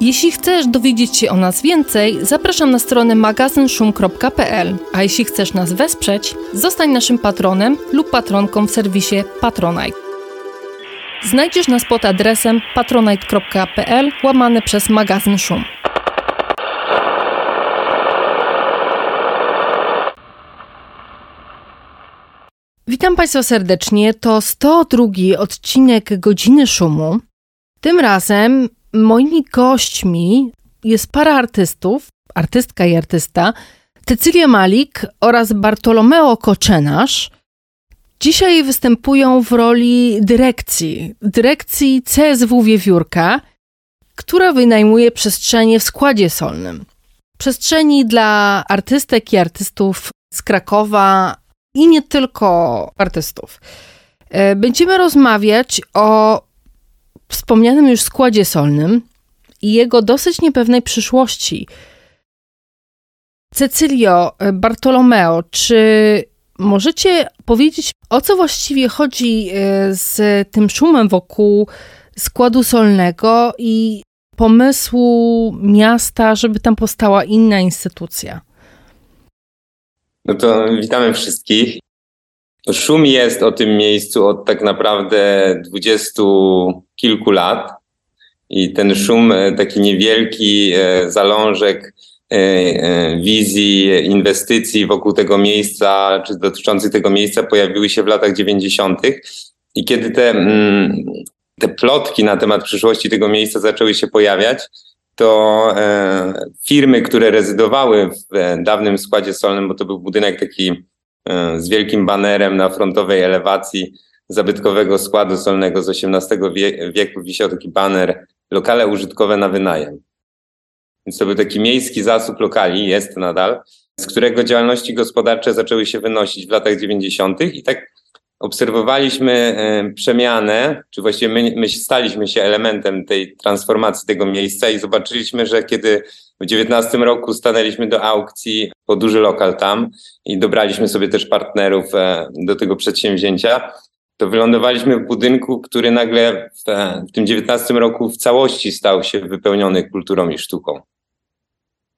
Jeśli chcesz dowiedzieć się o nas więcej, zapraszam na stronę magazynszum.pl, a jeśli chcesz nas wesprzeć, zostań naszym patronem lub patronką w serwisie Patronite. Znajdziesz nas pod adresem patronite.pl łamane przez magazyn Szum. Witam Państwa serdecznie. To 102 odcinek Godziny Szumu. Tym razem moimi gośćmi jest para artystów, artystka i artysta, Cecylia Malik oraz Bartolomeo Koczenasz. Dzisiaj występują w roli dyrekcji, dyrekcji CSW Wiewiórka, która wynajmuje przestrzenie w składzie solnym. Przestrzeni dla artystek i artystów z Krakowa i nie tylko artystów. E, będziemy rozmawiać o wspomnianym już składzie solnym i jego dosyć niepewnej przyszłości. Cecilio, e, Bartolomeo, czy możecie powiedzieć, o co właściwie chodzi e, z tym szumem wokół składu solnego i pomysłu miasta, żeby tam powstała inna instytucja? No to witamy wszystkich. Szum jest o tym miejscu od tak naprawdę dwudziestu kilku lat. I ten szum, e, taki niewielki e, zalążek e, wizji, inwestycji wokół tego miejsca, czy dotyczących tego miejsca pojawiły się w latach 90. I kiedy te, mm, te plotki na temat przyszłości tego miejsca zaczęły się pojawiać, to firmy, które rezydowały w dawnym składzie solnym, bo to był budynek taki z wielkim banerem na frontowej elewacji, zabytkowego składu solnego z XVIII wieku wisiał taki baner lokale użytkowe na wynajem. Więc to był taki miejski zasób lokali, jest nadal, z którego działalności gospodarcze zaczęły się wynosić w latach 90. i tak obserwowaliśmy e, przemianę, czy właściwie my, my staliśmy się elementem tej transformacji tego miejsca i zobaczyliśmy, że kiedy w 19 roku stanęliśmy do aukcji po duży lokal tam i dobraliśmy sobie też partnerów e, do tego przedsięwzięcia, to wylądowaliśmy w budynku, który nagle w, w tym 19 roku w całości stał się wypełniony kulturą i sztuką.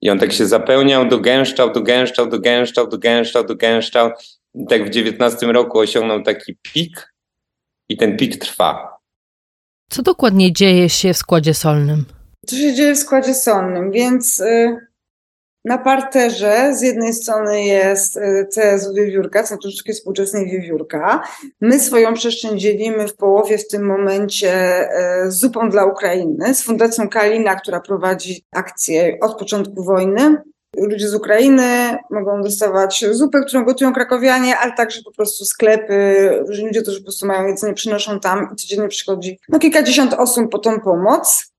I on tak się zapełniał, dogęszczał, dogęszczał, dogęszczał, dogęszczał, dogęszczał. Tak w 19 roku osiągnął taki pik i ten pik trwa. Co dokładnie dzieje się w składzie solnym? Co się dzieje w składzie solnym? Więc y, na parterze z jednej strony jest y, CSW Wiewiórka, Centrum Sztuki Współczesnej Wiewiórka. My swoją przestrzeń dzielimy w połowie w tym momencie y, z Zupą dla Ukrainy, z Fundacją Kalina, która prowadzi akcję od początku wojny. Ludzie z Ukrainy mogą dostawać zupę, którą gotują krakowianie, ale także po prostu sklepy, ludzie, którzy po prostu mają jedzenie, przynoszą tam i codziennie przychodzi no, kilkadziesiąt osób po tą pomoc.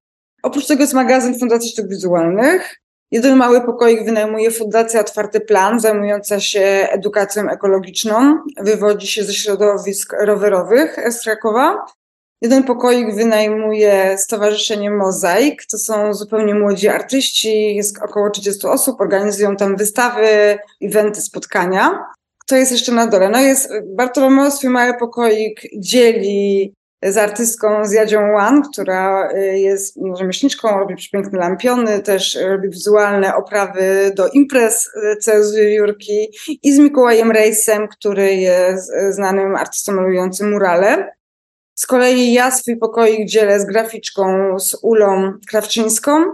Oprócz tego jest magazyn Fundacji Sztuk Wizualnych, Jeden mały pokoik wynajmuje Fundacja Otwarty Plan, zajmująca się edukacją ekologiczną. Wywodzi się ze środowisk rowerowych z Krakowa. Jeden pokoik wynajmuje Stowarzyszenie Mozaik. To są zupełnie młodzi artyści, jest około 30 osób, organizują tam wystawy, eventy, spotkania. Kto jest jeszcze na dole? No jest Bartolomeo swój mały pokoik dzieli z artystką z Jadzią Wan, która y, jest rzemieślniczką, robi przepiękne lampiony, też robi wizualne oprawy do imprez y, CSU Jurki i z Mikołajem Rejsem, który jest y, znanym artystą malującym murale. Z kolei ja swój pokoik dzielę z graficzką, z Ulą Krawczyńską,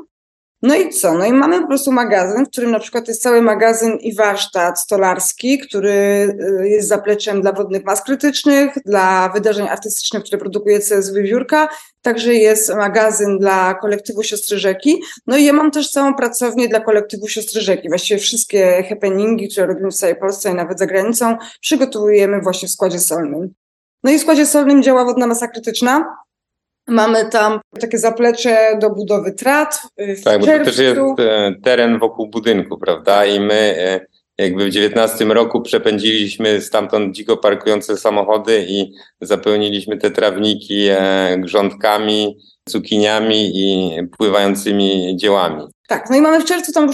no i co? No i mamy po prostu magazyn, w którym na przykład jest cały magazyn i warsztat stolarski, który y, jest zapleczem dla wodnych mas krytycznych, dla wydarzeń artystycznych, które produkuje CS Wywiórka. Także jest magazyn dla kolektywu Siostry Rzeki. No i ja mam też całą pracownię dla kolektywu Siostry Rzeki. Właściwie wszystkie happeningi, które robimy w całej Polsce i nawet za granicą, przygotowujemy właśnie w składzie solnym. No i w składzie solnym działa wodna masa krytyczna, Mamy tam takie zaplecze do budowy trat. tak, czerwcu. bo to też jest e, teren wokół budynku, prawda? I my e, jakby w 19 roku przepędziliśmy stamtąd dziko parkujące samochody i zapełniliśmy te trawniki e, grządkami, cukiniami i pływającymi dziełami. Tak, no i mamy w czerwcu, tam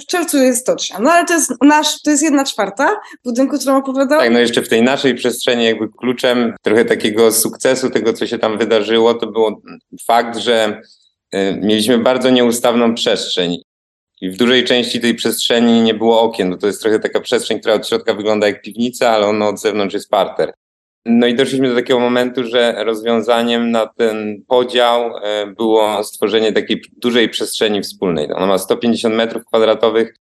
w czerwcu jest stocznia. No ale to jest nasz, to jest jedna czwarta budynku, którą opowiadałam. Tak, no jeszcze w tej naszej przestrzeni jakby kluczem trochę takiego sukcesu tego, co się tam wydarzyło, to było fakt, że y, mieliśmy bardzo nieustawną przestrzeń. I w dużej części tej przestrzeni nie było okien, bo to jest trochę taka przestrzeń, która od środka wygląda jak piwnica, ale ona od zewnątrz jest parter. No i doszliśmy do takiego momentu, że rozwiązaniem na ten podział e, było stworzenie takiej dużej przestrzeni wspólnej. Ona ma 150 metrów kwadratowych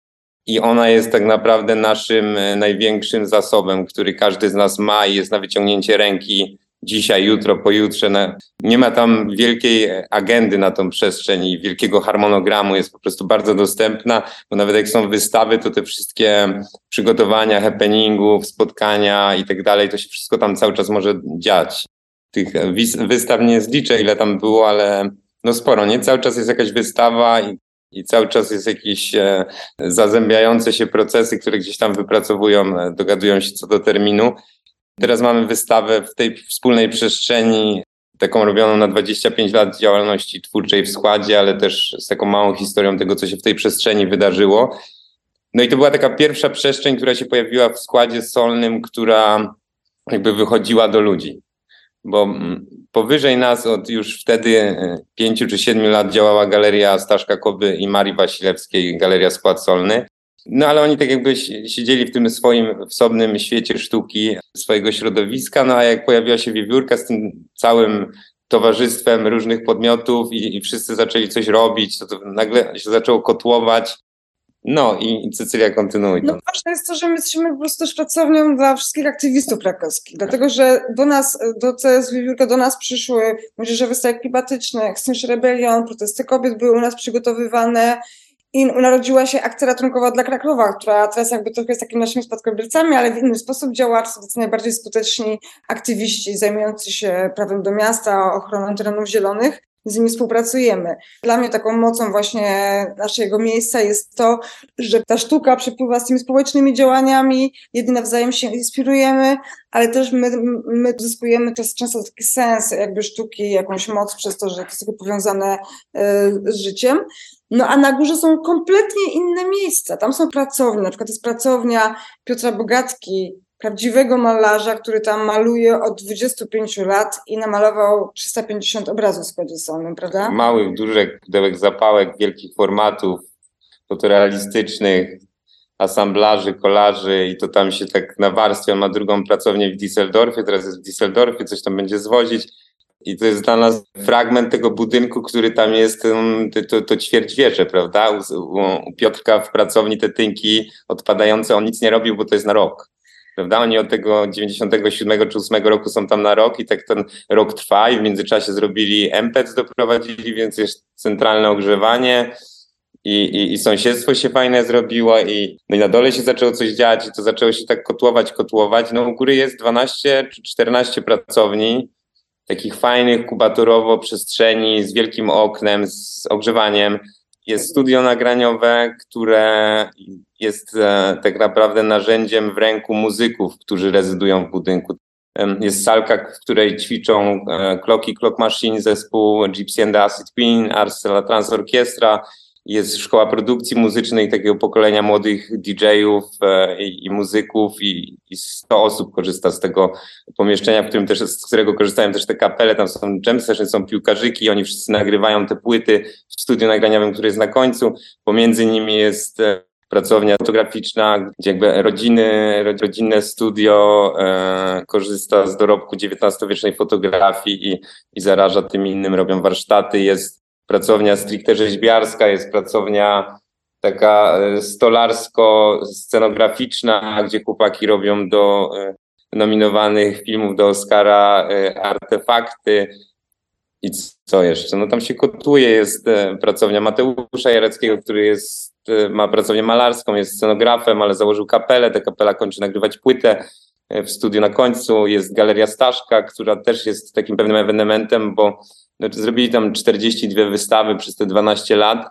i ona jest tak naprawdę naszym e, największym zasobem, który każdy z nas ma i jest na wyciągnięcie ręki dzisiaj, jutro, pojutrze. Nie ma tam wielkiej agendy na tą przestrzeń i wielkiego harmonogramu, jest po prostu bardzo dostępna, bo nawet jak są wystawy, to te wszystkie przygotowania, happeningów, spotkania i tak dalej, to się wszystko tam cały czas może dziać. Tych wystaw nie zliczę, ile tam było, ale no sporo, nie? Cały czas jest jakaś wystawa i, i cały czas jest jakieś e, zazębiające się procesy, które gdzieś tam wypracowują, e, dogadują się co do terminu. Teraz mamy wystawę w tej wspólnej przestrzeni, taką robioną na 25 lat działalności twórczej w składzie, ale też z taką małą historią tego, co się w tej przestrzeni wydarzyło. No i to była taka pierwsza przestrzeń, która się pojawiła w składzie solnym, która jakby wychodziła do ludzi. Bo mm, powyżej nas od już wtedy e, pięciu czy siedmiu lat działała galeria Staszka Koby i Marii Wasilewskiej, galeria Skład Solny. No ale oni tak jakby siedzieli w tym swoim wsobnym świecie sztuki, swojego środowiska, no a jak pojawiła się wiewiórka z tym całym towarzystwem różnych podmiotów i, i wszyscy zaczęli coś robić, to, to nagle się zaczęło kotłować. No i, Cecylia kontynuuje. No ważne jest to, że my jesteśmy po prostu pracownią dla wszystkich aktywistów krakowskich, dlatego że do nas, do CS Wiewiórka do nas przyszły młodzieżowe stajki klimatyczne, Extinction Rebellion, protesty kobiet były u nas przygotowywane, i narodziła się akcja ratunkowa dla Krakowa, która teraz jakby trochę jest takimi naszymi spadkobiercami, ale w inny sposób działa. To są najbardziej skuteczni aktywiści zajmujący się prawem do miasta, ochroną terenów zielonych. Z nimi współpracujemy. Dla mnie taką mocą właśnie naszego miejsca jest to, że ta sztuka przepływa z tymi społecznymi działaniami, jedynie nawzajem się inspirujemy, ale też my, my zyskujemy też często taki sens jakby sztuki, jakąś moc przez to, że to jest powiązane e, z życiem. No a na górze są kompletnie inne miejsca. Tam są pracownie, na przykład jest pracownia Piotra Bogatki, prawdziwego malarza, który tam maluje od 25 lat i namalował 350 obrazów składzie solnym, prawda? Małych, dużych pudełek zapałek, wielkich formatów, fotorealistycznych, asamblaży, kolarzy i to tam się tak nawarstwia. On ma drugą pracownię w Düsseldorfie, teraz jest w Düsseldorfie, coś tam będzie zwozić. I to jest dla nas fragment tego budynku, który tam jest, to, to ćwierćwiecze, prawda? U, u Piotrka w pracowni te tynki odpadające, on nic nie robił, bo to jest na rok. Prawda? Oni od tego 97 czy 8 roku są tam na rok i tak ten rok trwa i w międzyczasie zrobili MPEC, doprowadzili, więc jest centralne ogrzewanie i, i, i sąsiedztwo się fajne zrobiło i, no i na dole się zaczęło coś dziać i to zaczęło się tak kotłować, kotłować. No u góry jest 12 czy 14 pracowni, takich fajnych kubatorowo przestrzeni z wielkim oknem, z ogrzewaniem. Jest studio nagraniowe, które jest e, tak naprawdę narzędziem w ręku muzyków, którzy rezydują w budynku. Jest salka, w której ćwiczą e, Clock Clock Machine, zespół Gypsy and the Acid Queen, Arsela Trans Orchestra, jest szkoła produkcji muzycznej takiego pokolenia młodych DJ-ów e, i, i, muzyków i, i 100 osób korzysta z tego pomieszczenia, w którym też, z którego korzystają też te kapele, tam są jam są piłkarzyki, oni wszyscy nagrywają te płyty w studiu nagraniowym, które jest na końcu, pomiędzy nimi jest e, pracownia fotograficzna, gdzie jakby rodziny, rodzinne studio e, korzysta z dorobku XIX-wiecznej fotografii i, i zaraża tym innym, robią warsztaty, jest pracownia stricte rzeźbiarska, jest pracownia taka e, stolarsko-scenograficzna, gdzie chłopaki robią do e, nominowanych filmów do Oscara e, artefakty. I co jeszcze? No tam się kotuje, jest pracownia Mateusza Jareckiego, który jest, ma pracownię malarską, jest scenografem, ale założył kapelę, ta kapela kończy nagrywać płytę w studiu na końcu. Jest Galeria Staszka, która też jest takim pewnym ewenementem, bo znaczy zrobili tam 42 wystawy przez te 12 lat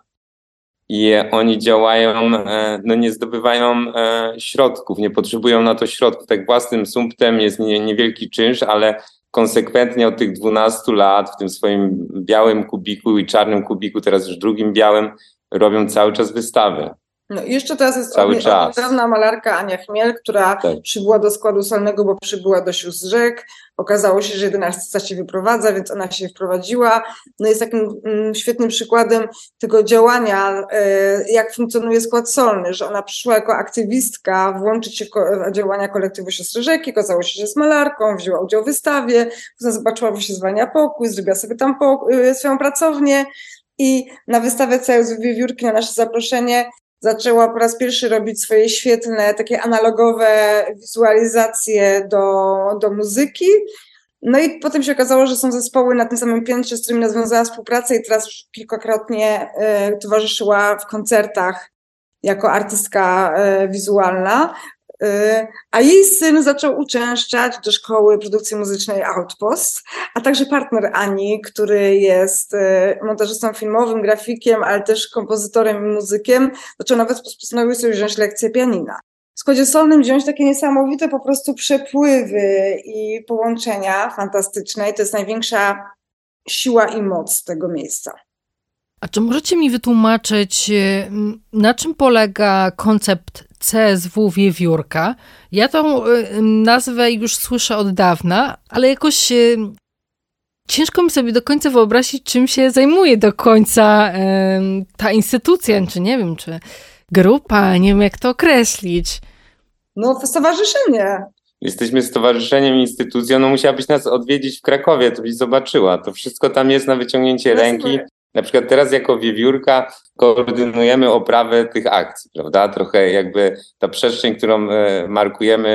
i oni działają, e, no nie zdobywają e, środków, nie potrzebują na to środków. Tak własnym sumptem jest niewielki czynsz, ale konsekwentnie od tych 12 lat w tym swoim białym kubiku i czarnym kubiku, teraz już drugim białym, robią cały czas wystawy. No i jeszcze teraz jest Cały niedawna malarka Ania Chmiel, która tak. przybyła do składu solnego, bo przybyła do sióstr rzek. Okazało się, że jeden artysta się wyprowadza, więc ona się wprowadziła. No jest takim mm, świetnym przykładem tego działania, e, jak funkcjonuje skład solny, że ona przyszła jako aktywistka włączyć się w, ko działania kolektywu siostry rzeki, okazało się, że jest malarką, wzięła udział w wystawie, potem zobaczyła, że się zwalnia pokój, zrobiła sobie tam e, swoją pracownię i na wystawę Cejus Wiewiórki na nasze zaproszenie zaczęła po raz pierwszy robić swoje świetne, takie analogowe wizualizacje do, do muzyki. No i potem się okazało, że są zespoły na tym samym piętrze, z którymi nawiązała współpracę i teraz już kilkakrotnie y, towarzyszyła w koncertach jako artystka y, wizualna. A jej syn zaczął uczęszczać do szkoły produkcji muzycznej Outpost, a także partner Ani, który jest y, montażystą filmowym, grafikiem, ale też kompozytorem i muzykiem, zaczął nawet postanowił sobie wziąć lekcję pianina. W składzie solnym wziąć takie niesamowite po prostu przepływy i połączenia fantastyczne i to jest największa siła i moc tego miejsca. A czy możecie mi wytłumaczyć, y, na czym polega koncept CSW Wiewiórka? Ja tą y, nazwę już słyszę od dawna, ale jakoś y, ciężko mi sobie do końca wyobrazić, czym się zajmuje do końca ta instytucja, czy nie wiem, czy grupa, nie wiem jak to określić. No, to stowarzyszenie. Jesteśmy stowarzyszeniem, instytucją, no musiałabyś nas odwiedzić w Krakowie, to byś zobaczyła. To wszystko tam jest na wyciągnięcie ręki. Na przykład teraz jako wiewiórka koordynujemy oprawę tych akcji, prawda? Trochę jakby ta przestrzeń, którą e, markujemy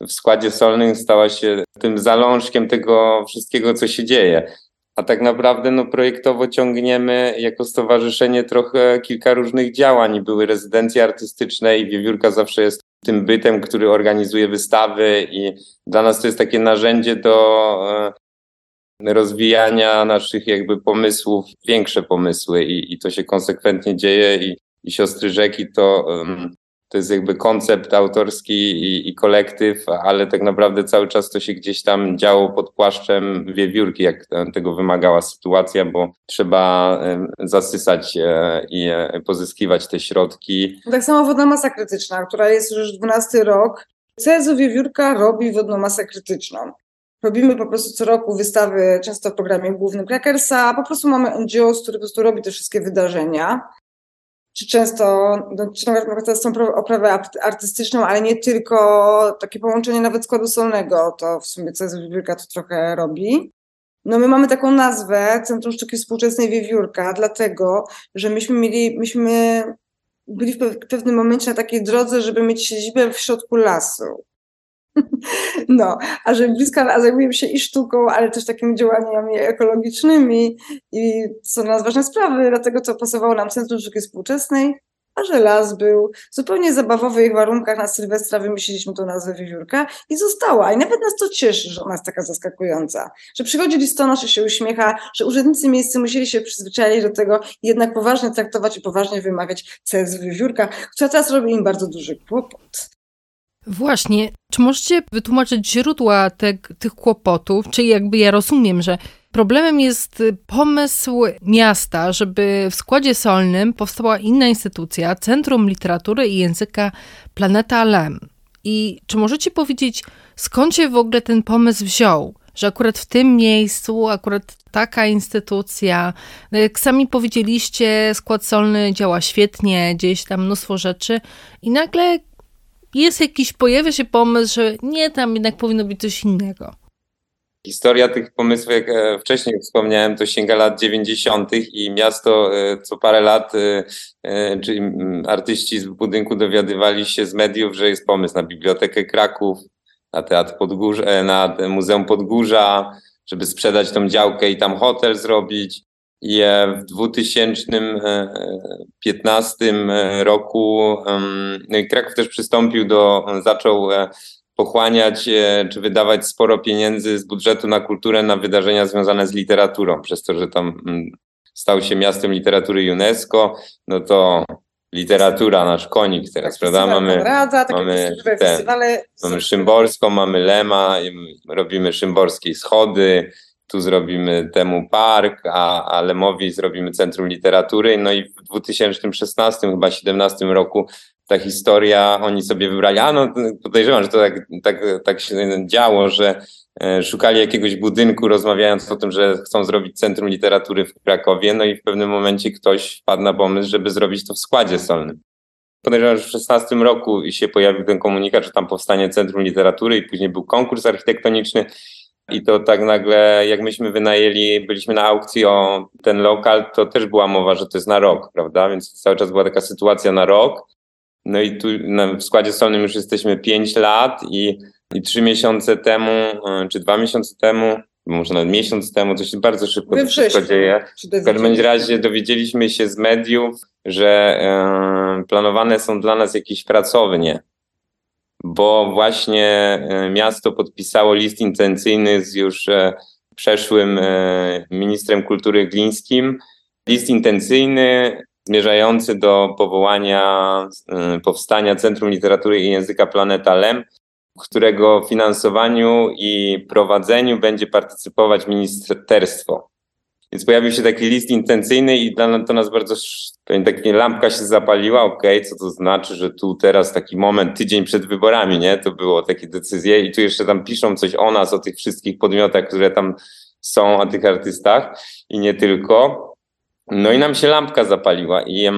e, w składzie solnym stała się tym zalążkiem tego wszystkiego, co się dzieje. A tak naprawdę no, projektowo ciągniemy jako stowarzyszenie trochę kilka różnych działań. Były rezydencje artystyczne i wiewiórka zawsze jest tym bytem, który organizuje wystawy i dla nas to jest takie narzędzie do e, rozwijania naszych jakby pomysłów, większe pomysły i, i to się konsekwentnie dzieje i, i Siostry Rzeki to, um, to jest jakby koncept autorski i, i, kolektyw, ale tak naprawdę cały czas to się gdzieś tam działo pod płaszczem wiewiórki, jak tego wymagała sytuacja, bo trzeba zasysać e, i e, pozyskiwać te środki. Tak samo wodna masa krytyczna, która jest już 12 rok. CSU Wiewiórka robi wodną masę krytyczną. Robimy po prostu co roku wystawy, często w programie głównym Crackersa, po prostu mamy NGO, który po prostu robi te wszystkie wydarzenia. Czy często, no, czy nawet są oprawę artystyczną, ale nie tylko, takie połączenie nawet składu solnego, to w sumie CZ Wiewiórka to trochę robi. No my mamy taką nazwę, Centrum Sztuki Współczesnej Wiewiórka, dlatego, że myśmy mieli, myśmy byli w pewnym momencie na takiej drodze, żeby mieć siedzibę w środku lasu. No, a że bliska, a zajmujemy się i sztuką, ale też takimi działaniami ekologicznymi i są dla nas ważne sprawy, dlatego co pasowało nam Centrum Sztuki Współczesnej, a że las był zupełnie zabawowych warunkach na Sylwestra wymyśliliśmy tą nazwę Wiewiórka i została. I nawet nas to cieszy, że ona jest taka zaskakująca. Że przychodzi listonosz i się uśmiecha, że urzędnicy miejscy musieli się przyzwyczaić do tego i jednak poważnie traktować i poważnie wymawiać CS Wiewiórka, która teraz robi im bardzo duży kłopot. Właśnie, czy możecie wytłumaczyć źródła te, tych kłopotów? Czyli jakby ja rozumiem, że problemem jest pomysł miasta, żeby w składzie solnym powstała inna instytucja, Centrum Literatury i Języka Planeta Lem. I czy możecie powiedzieć, skąd się w ogóle ten pomysł wziął? Że akurat w tym miejscu, akurat taka instytucja, no jak sami powiedzieliście, skład solny działa świetnie, dzieje się tam mnóstwo rzeczy i nagle jest jakiś, pojawia się pomysł, że nie, tam jednak powinno być coś innego. Historia tych pomysłów, jak e, wcześniej wspomniałem, to sięga lat 90. i miasto e, co parę lat, e, czyli artyści z budynku dowiadywali się z mediów, że jest pomysł na Bibliotekę Kraków, na Teatr Podgórza, na Muzeum Podgórza, żeby sprzedać tą działkę i tam hotel zrobić. I w 2015 e, roku no Kraków też przystąpił do, zaczął e, pochłaniać e, czy wydawać sporo pieniędzy z budżetu na kulturę na wydarzenia związane z literaturą, przez to, że tam stał się miastem literatury UNESCO, no to literatura, nasz konik teraz, Tak, prawda? Mamy, takie mamy te- mamy Szymborską, mamy Lema, robimy Szymborskiej schody, tu zrobimy temu park, a, a Lemowi zrobimy Centrum Literatury. No i w 2016, chyba 17 roku ta historia, oni sobie wybrali, a no podejrzewam, że to tak, tak, tak się działo, że e, szukali jakiegoś budynku, rozmawiając o tym, że chcą zrobić Centrum Literatury w Krakowie, no i w pewnym momencie ktoś wpadł na pomysł, żeby zrobić to w składzie solnym. Podejrzewam, że w 16 roku się pojawił ten komunikat, że tam powstanie Centrum Literatury i później był konkurs architektoniczny i to tak nagle, jak myśmy wynajęli, byliśmy na aukcji o ten lokal, to też była mowa, że to jest na rok, prawda? Więc cały czas była taka sytuacja na rok. No i tu w składzie solnym już jesteśmy 5 lat i, i 3 miesiące temu, e, czy 2 miesiące temu, może nawet miesiąc temu, to się bardzo szybko to wszystko dzieje. W każdym razie dowiedzieliśmy się z mediów, że e, planowane są dla nas jakieś pracownie, bo właśnie e, miasto podpisało list intencyjny z już e, przeszłym e, ministrem kultury Glińskim. List intencyjny zmierzający do powołania, powstania Centrum Literatury i Języka Planeta LEM, którego finansowaniu i prowadzeniu będzie partycypować ministerstwo. Więc pojawił się taki list intencyjny i dla to nas bardzo, taka lampka się zapaliła, okej, co to znaczy, że tu teraz taki moment, tydzień przed wyborami, nie, to było takie decyzje i tu jeszcze tam piszą coś o nas, o tych wszystkich podmiotach, które tam są, o tych artystach i nie tylko. No i nam się lampka zapaliła i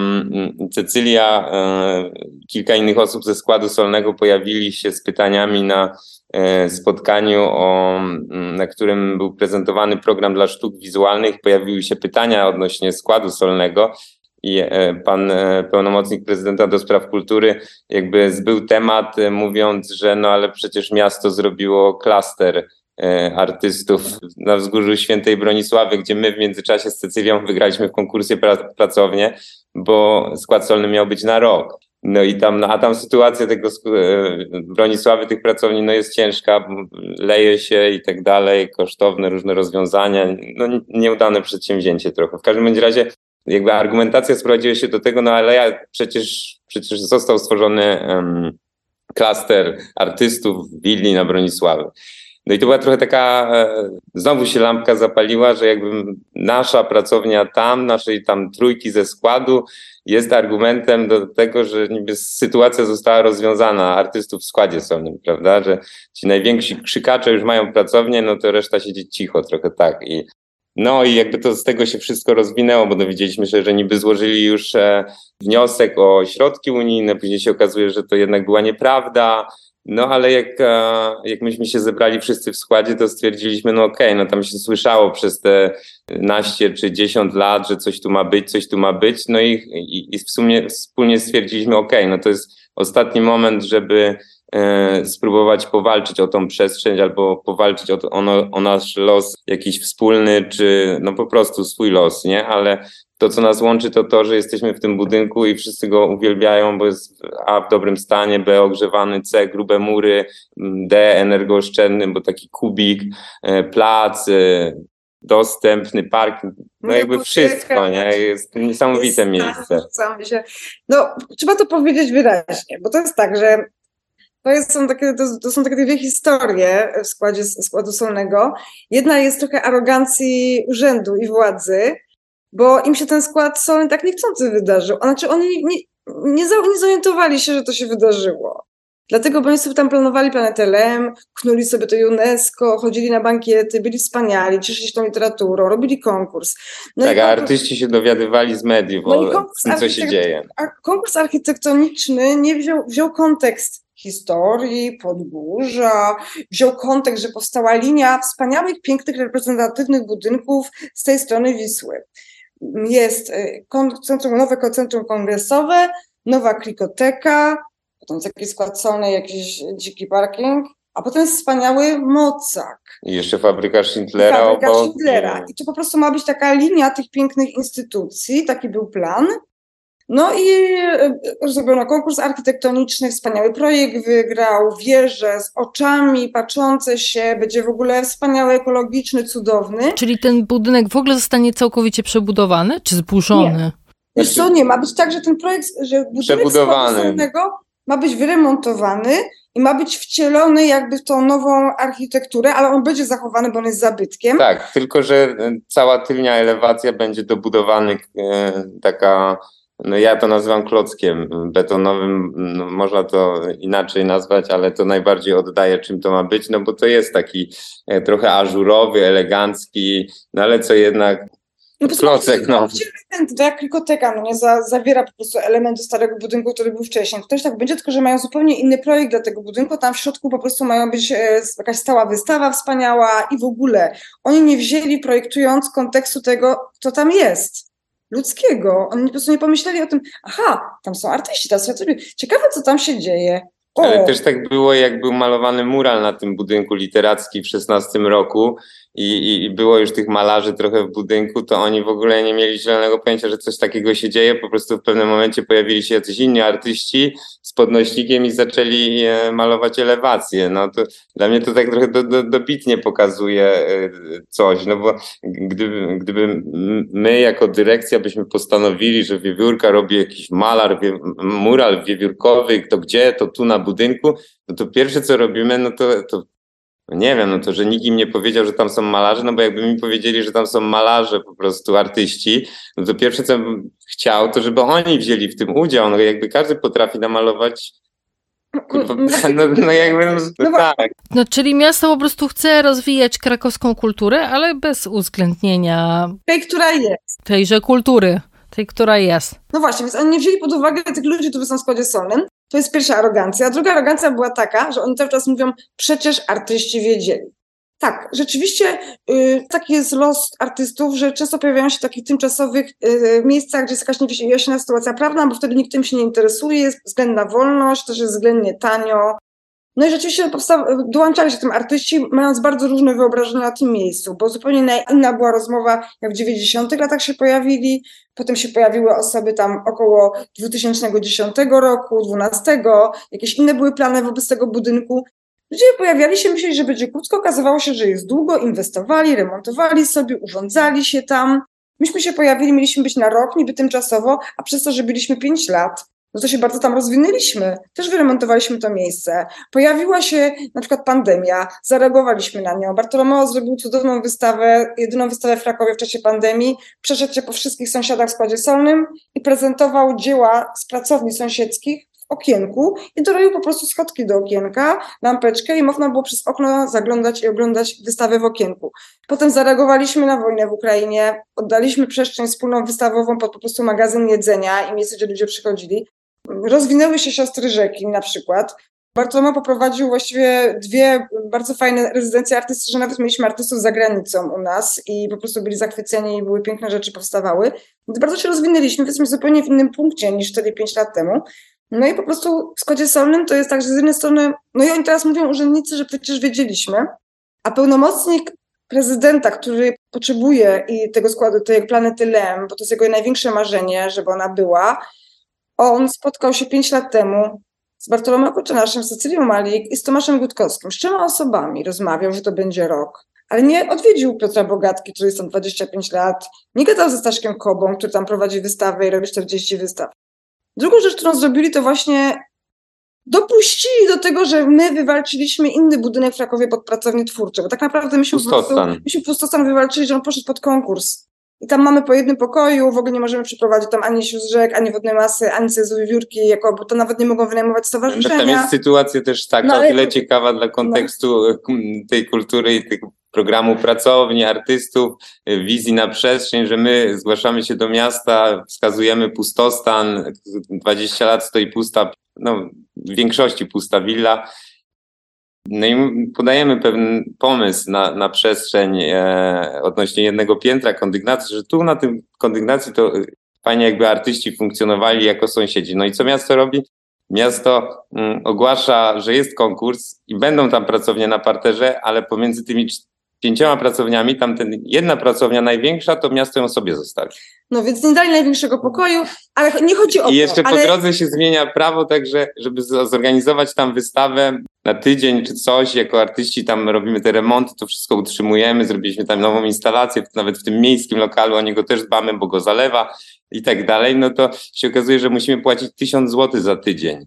Cecylia, e, kilka innych osób ze składu solnego pojawili się z pytaniami na spotkaniu, o, m, na którym był prezentowany program dla sztuk wizualnych. Pojawiły się pytania odnośnie składu solnego i e, pan e, pełnomocnik prezydenta do spraw kultury jakby zbył temat, e, mówiąc, że no ale przecież miasto zrobiło klaster e, artystów na wzgórzu Świętej Bronisławy, gdzie my w międzyczasie z Cecylią wygraliśmy w konkursie pra- pracownię, bo skład solny miał być na rok. No i tam, no, a tam sytuacja tego e, Bronisławy, tych pracowni, no jest ciężka, leje się i tak dalej, kosztowne różne rozwiązania, no nieudane przedsięwzięcie trochę. W każdym razie jakby argumentacja sprowadziła się do tego, no ale ja przecież, przecież został stworzony em, klaster artystów w willi na Bronisławy. No i to była trochę taka, e, znowu się lampka zapaliła, że jakby nasza pracownia tam, naszej tam trójki ze składu jest argumentem do tego, że niby sytuacja została rozwiązana artystów w składzie solnym, prawda, że ci najwięksi krzykacze już mają pracownię, no to reszta siedzi cicho trochę tak i no i jakby to z tego się wszystko rozwinęło, bo dowiedzieliśmy się, że niby złożyli już e, wniosek o środki unijne, później się okazuje, że to jednak była nieprawda, no ale jak, e, jak myśmy się zebrali wszyscy w składzie, to stwierdziliśmy, no okej, no tam się słyszało przez te naście czy dziesiąt lat, że coś tu ma być, coś tu ma być, no i, i, i w sumie wspólnie stwierdziliśmy, okej, no to jest ostatni moment, żeby spróbować powalczyć o tą przestrzeń albo powalczyć o, to, o, no- o nasz los jakiś wspólny, czy no po prostu swój los, nie? Ale to, co nas łączy, to to, że jesteśmy w tym budynku i wszyscy go uwielbiają, bo jest A w dobrym stanie, B ogrzewany, C grube mury, D energooszczędny, bo taki kubik, e, plac, e, dostępny park, no jakby Biblioteka. wszystko, nie? Jest niesamowite Jest miejsce. No, trzeba to powiedzieć wyraźnie, bo to jest tak, że to, jest, są takie, to, to są takie dwie historie w składzie składu solnego. Jedna jest trochę arogancji urzędu i władzy, bo im się ten skład solny tak niechcący wydarzył. Znaczy oni nie, nie, za- nie zorientowali się, że to się wydarzyło. Dlatego, bo oni sobie tam planowali planetę LEM, knuli sobie to UNESCO, chodzili na bankiety, byli wspaniali, cieszyli się tą literaturą, robili konkurs. No tak, a konkurs- artyści się dowiadywali z mediów No o tym, co się dzieje. a konkurs architektoniczny nie wziął, wziął kontekst historii, podgórza, wziął kontekst, że powstała linia wspaniałych, pięknych, reprezentatywnych budynków z tej strony Wisły. Jest y, centrum, nowe centrum kongresowe, nowa klikoteka, potem jest jakiś skład solny, jakiś dziki parking, a potem jest wspaniały mocak. I jeszcze fabryka Schindlera Fabryka obok. Schindlera. I to po prostu ma być taka linia tych pięknych instytucji, taki był plan. No i e, zrobiono konkurs architektoniczny, wspaniały projekt wygrał, wieże z oczami patrzące się, będzie w ogóle wspaniały, ekologiczny, cudowny. Czyli ten budynek w ogóle zostanie całkowicie przebudowany, czy zburzony? Nie. Wiesz co, nie, ma być tak, że ten projekt, że budynek ma być wyremontowany i ma być wcielony jakby w tą nową architekturę, ale on będzie zachowany, bo on jest zabytkiem. Tak, tylko że cała tylnia elewacja będzie dobudowany e, taka no ja to nazywam klockiem betonowym, no można to inaczej nazwać, ale to najbardziej oddaje czym to ma być, no bo to jest taki e, trochę ażurowy, elegancki, no ale co jednak no klocek, no. To jak klikoteka, no nie, za, zawiera po prostu elementy starego budynku, który był wcześniej. To też tak będzie, tylko że mają zupełnie inny projekt dla tego budynku, tam w środku po prostu mają być e, jakaś stała wystawa wspaniała i w ogóle. Oni nie wzięli projektując kontekstu tego, co tam jest ludzkiego. Oni po prostu nie pomyśleli o tym, aha, tam są artyści, teraz ja sobie, ciekawe co tam się dzieje. O. Ale też tak było, jak był malowany mural na tym budynku literackim w 16 roku i, i było już tych malarzy trochę w budynku, to oni w ogóle nie mieli zielonego pojęcia, że coś takiego się dzieje. Po prostu w pewnym momencie pojawili się jacyś inni artyści z podnośnikiem i zaczęli e, malować elewację. No to dla mnie to tak trochę do, do, dobitnie pokazuje e, coś, no bo gdyby, gdyby my jako dyrekcja byśmy postanowili, że wiewiórka robi jakiś malar, wie, mural wiewiórkowy, to gdzie, to tu na budynku, no to pierwsze co robimy, no to, to nie wiem, no to, że nikt im nie powiedział, że tam są malarze, no bo jakby mi powiedzieli, że tam są malarze, po prostu artyści, no to pierwsze, co bym chciał, to żeby oni wzięli w tym udział, no jakby każdy potrafi namalować no, no, no jakby, no, no tak. No, czyli miasto po prostu chce rozwijać krakowską kulturę, ale bez uwzględnienia... Tej, która jest. Tejże kultury, tej, która jest. No właśnie, więc oni nie wzięli pod uwagę tych ludzi, którzy są w składzie solnym, to jest pierwsza arogancja. A druga arogancja była taka, że oni cały czas mówią, przecież artyści wiedzieli. Tak, rzeczywiście y, taki jest los artystów, że często pojawiają się w takich tymczasowych y, miejscach, gdzie jest jakaś niewyjaśniona sytuacja prawna, bo wtedy nikt tym się nie interesuje, jest względna wolność, też jest względnie tanio, no i rzeczywiście dołączali się tym artyści, mając bardzo różne wyobrażenia na tym miejscu, bo zupełnie inna była rozmowa, jak w 90 latach się pojawili, potem się pojawiły osoby tam około 2010 roku, 12, jakieś inne były plany wobec tego budynku. Ludzie pojawiali się, myśleli, że będzie krótko, okazywało się, że jest długo, inwestowali, remontowali sobie, urządzali się tam. Myśmy się pojawili, mieliśmy być na rok, niby tymczasowo, a przez to, że byliśmy 5 lat, no to się bardzo tam rozwinęliśmy. Też wyremontowaliśmy to miejsce. Pojawiła się na przykład pandemia, zareagowaliśmy na nią. Bartolomeo zrobił cudowną wystawę, jedyną wystawę w Krakowie w czasie pandemii. Przeszedł się po wszystkich sąsiadach w składzie solnym i prezentował dzieła z pracowni sąsiedzkich w okienku i dorobił po prostu schodki do okienka, lampeczkę i można było przez okno zaglądać i oglądać wystawę w okienku. Potem zareagowaliśmy na wojnę w Ukrainie, oddaliśmy przestrzeń wspólną wystawową pod po prostu magazyn jedzenia i miejsce, gdzie ludzie przychodzili. Rozwinęły się siostry rzeki na przykład. Bartolomeo poprowadził właściwie dwie bardzo fajne rezydencje artystyczne, nawet mieliśmy artystów za granicą u nas i po prostu byli zachwyceni i były piękne rzeczy powstawały. Więc bardzo się rozwinęliśmy, jesteśmy zupełnie w innym punkcie niż 4-5 lat temu. No i po prostu w Skodzie Solnym to jest tak, że z jednej strony, no i oni teraz mówią urzędnicy, że przecież wiedzieliśmy, a pełnomocnik prezydenta, który potrzebuje i tego składu, tej planety LEM, bo to jest jego największe marzenie, żeby ona była, on spotkał się pięć lat temu z Bartolomem Koczynaszem, z Cecylią Malik i z Tomaszem Gutkowskim. Z trzema osobami rozmawiał, że to będzie rok. Ale nie odwiedził Piotra Bogatki, który jest tam 25 lat. Nie gadał ze Staszkiem Kobą, który tam prowadzi wystawę i robi 40 wystaw. Drugą rzecz, którą zrobili, to właśnie dopuścili do tego, że my wywalczyliśmy inny budynek w Krakowie pod pracownię twórcze, bo tak naprawdę myśmy pustostan. myśmy pustostan wywalczyli, że on poszedł pod konkurs. I tam mamy po jednym pokoju, w ogóle nie możemy przeprowadzić tam ani sióstr rzek, ani wodnej masy, ani cezu wiórki, jako, bo to nawet nie mogą wynajmować stowarzyszenia. Tam jest sytuacja też taka, no, ale... o tyle ciekawa dla kontekstu no. tej kultury i tych programu pracowni, artystów, wizji na przestrzeń, że my zgłaszamy się do miasta, wskazujemy pustostan, 20 lat stoi pusta, no w większości pusta willa, no i podajemy pewien pomysł na, na przestrzeń e, odnośnie jednego piętra kondygnacji, że tu na tym kondygnacji to fajnie jakby artyści funkcjonowali jako sąsiedzi. No i co miasto robi? Miasto ogłasza, że jest konkurs i będą tam pracownie na parterze, ale pomiędzy tymi pięcioma pracowniami, tam ten, jedna pracownia największa, to miasto ją sobie zostawi. No więc nie dali największego pokoju, ale nie chodzi o I jeszcze to. po ale... drodze się zmienia prawo, także żeby zorganizować tam wystawę na tydzień czy coś, jako artyści tam robimy te remonty, to wszystko utrzymujemy, zrobiliśmy tam nową instalację, nawet w tym miejskim lokalu, o niego też dbamy, bo go zalewa i tak dalej, no to się okazuje, że musimy płacić tysiąc złotych za tydzień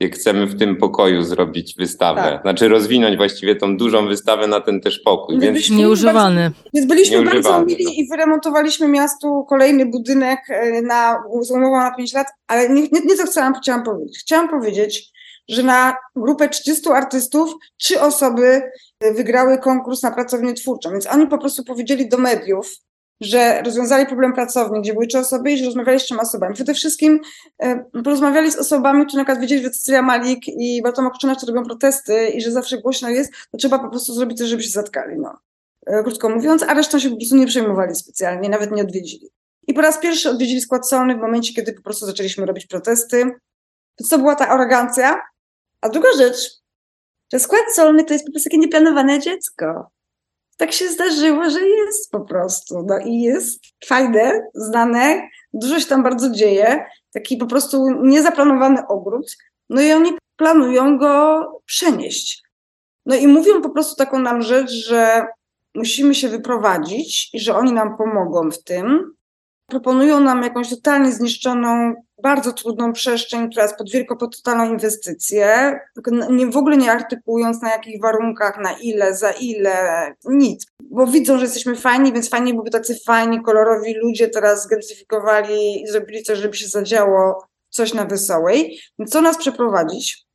chcemy w tym pokoju zrobić wystawę. Tak. Znaczy rozwinąć właściwie tą dużą wystawę na ten też pokój. Więc... Nieużywany. Bardzo, więc byliśmy Nieużywany, bardzo mili no. i wyremontowaliśmy miastu kolejny budynek e, na umowa na 5 lat, ale nie, nie, nie to chciałam, chciałam powiedzieć. Chciałam powiedzieć, że na grupę 30 artystów trzy osoby wygrały konkurs na pracownię twórczą, więc oni po prostu powiedzieli do mediów, że rozwiązali problem pracowni, gdzie były trzy osoby i że rozmawiali z trzema osobami. Przede wszystkim e, porozmawiali z osobami, które na przykład wiedzieli, że Cecilia Malik i Bartomek Kuczyna, robią protesty i że zawsze głośno jest, to trzeba po prostu zrobić coś, żeby się zatkali, no. E, krótko mówiąc, a resztą się po prostu nie przejmowali specjalnie, nawet nie odwiedzili. I po raz pierwszy odwiedzili skład solny w momencie, kiedy po prostu zaczęliśmy robić protesty. Więc to była ta arogancja. A druga rzecz, że skład solny to jest po prostu takie nieplanowane dziecko tak się zdarzyło, że jest po prostu. No i jest fajne, znane, dużo się tam bardzo dzieje. Taki po prostu niezaplanowany ogród. No i oni planują go przenieść. No i mówią po prostu taką nam rzecz, że musimy się wyprowadzić i że oni nam pomogą w tym. Proponują nam jakąś totalnie zniszczoną bardzo trudną przestrzeń, która jest pod wielką, pod totalną inwestycję, nie, w ogóle nie artykułując na jakich warunkach, na ile, za ile, nic. Bo widzą, że jesteśmy fajni, więc fajnie byłyby tacy fajni, kolorowi ludzie teraz zgentyfikowali i zrobili coś, żeby się zadziało coś na Wesołej. Co nas przeprowadzić?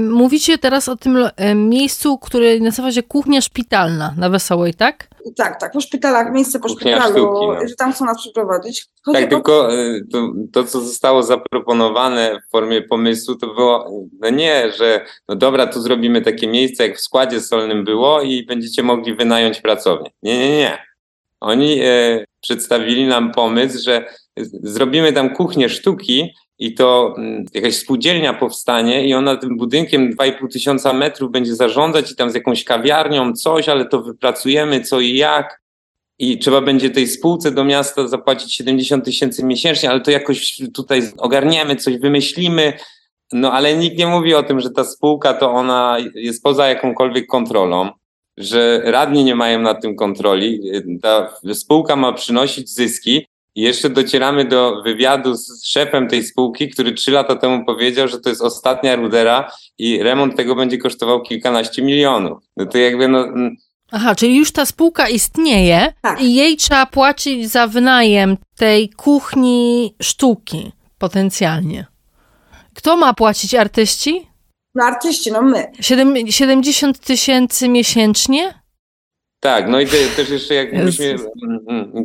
Mówicie teraz o tym miejscu, które nazywa się kuchnia szpitalna na Wesołej, tak? Tak, tak, po szpitalach, miejsce po kuchnia szpitalu, sztuki, no. że tam chcą nas przeprowadzić. Chodzi tak, o... tylko e, to, to, co zostało zaproponowane w formie pomysłu, to było, no nie, że no dobra, tu zrobimy takie miejsce, jak w składzie solnym było i będziecie mogli wynająć pracownię. Nie, nie, nie. Oni e, przedstawili nam pomysł, że zrobimy tam kuchnię sztuki, i to mm, jakaś spółdzielnia powstanie i ona tym budynkiem 2,5 tysiąca metrów będzie zarządzać i tam z jakąś kawiarnią coś, ale to wypracujemy co i jak i trzeba będzie tej spółce do miasta zapłacić 70 tysięcy miesięcznie, ale to jakoś tutaj ogarniemy, coś wymyślimy. No ale nikt nie mówi o tym, że ta spółka to ona jest poza jakąkolwiek kontrolą, że radni nie mają nad tym kontroli. Ta spółka ma przynosić zyski, i jeszcze docieramy do wywiadu z szefem tej spółki, który trzy lata temu powiedział, że to jest ostatnia rudera i remont tego będzie kosztował kilkanaście milionów. No to jakby no... Mm. Aha, czyli już ta spółka istnieje tak. i jej trzeba płacić za wynajem tej kuchni sztuki potencjalnie. Kto ma płacić? Artyści? No artyści, no my. 70 tysięcy miesięcznie? Tak, no i te, też jeszcze jak myśmy, mm,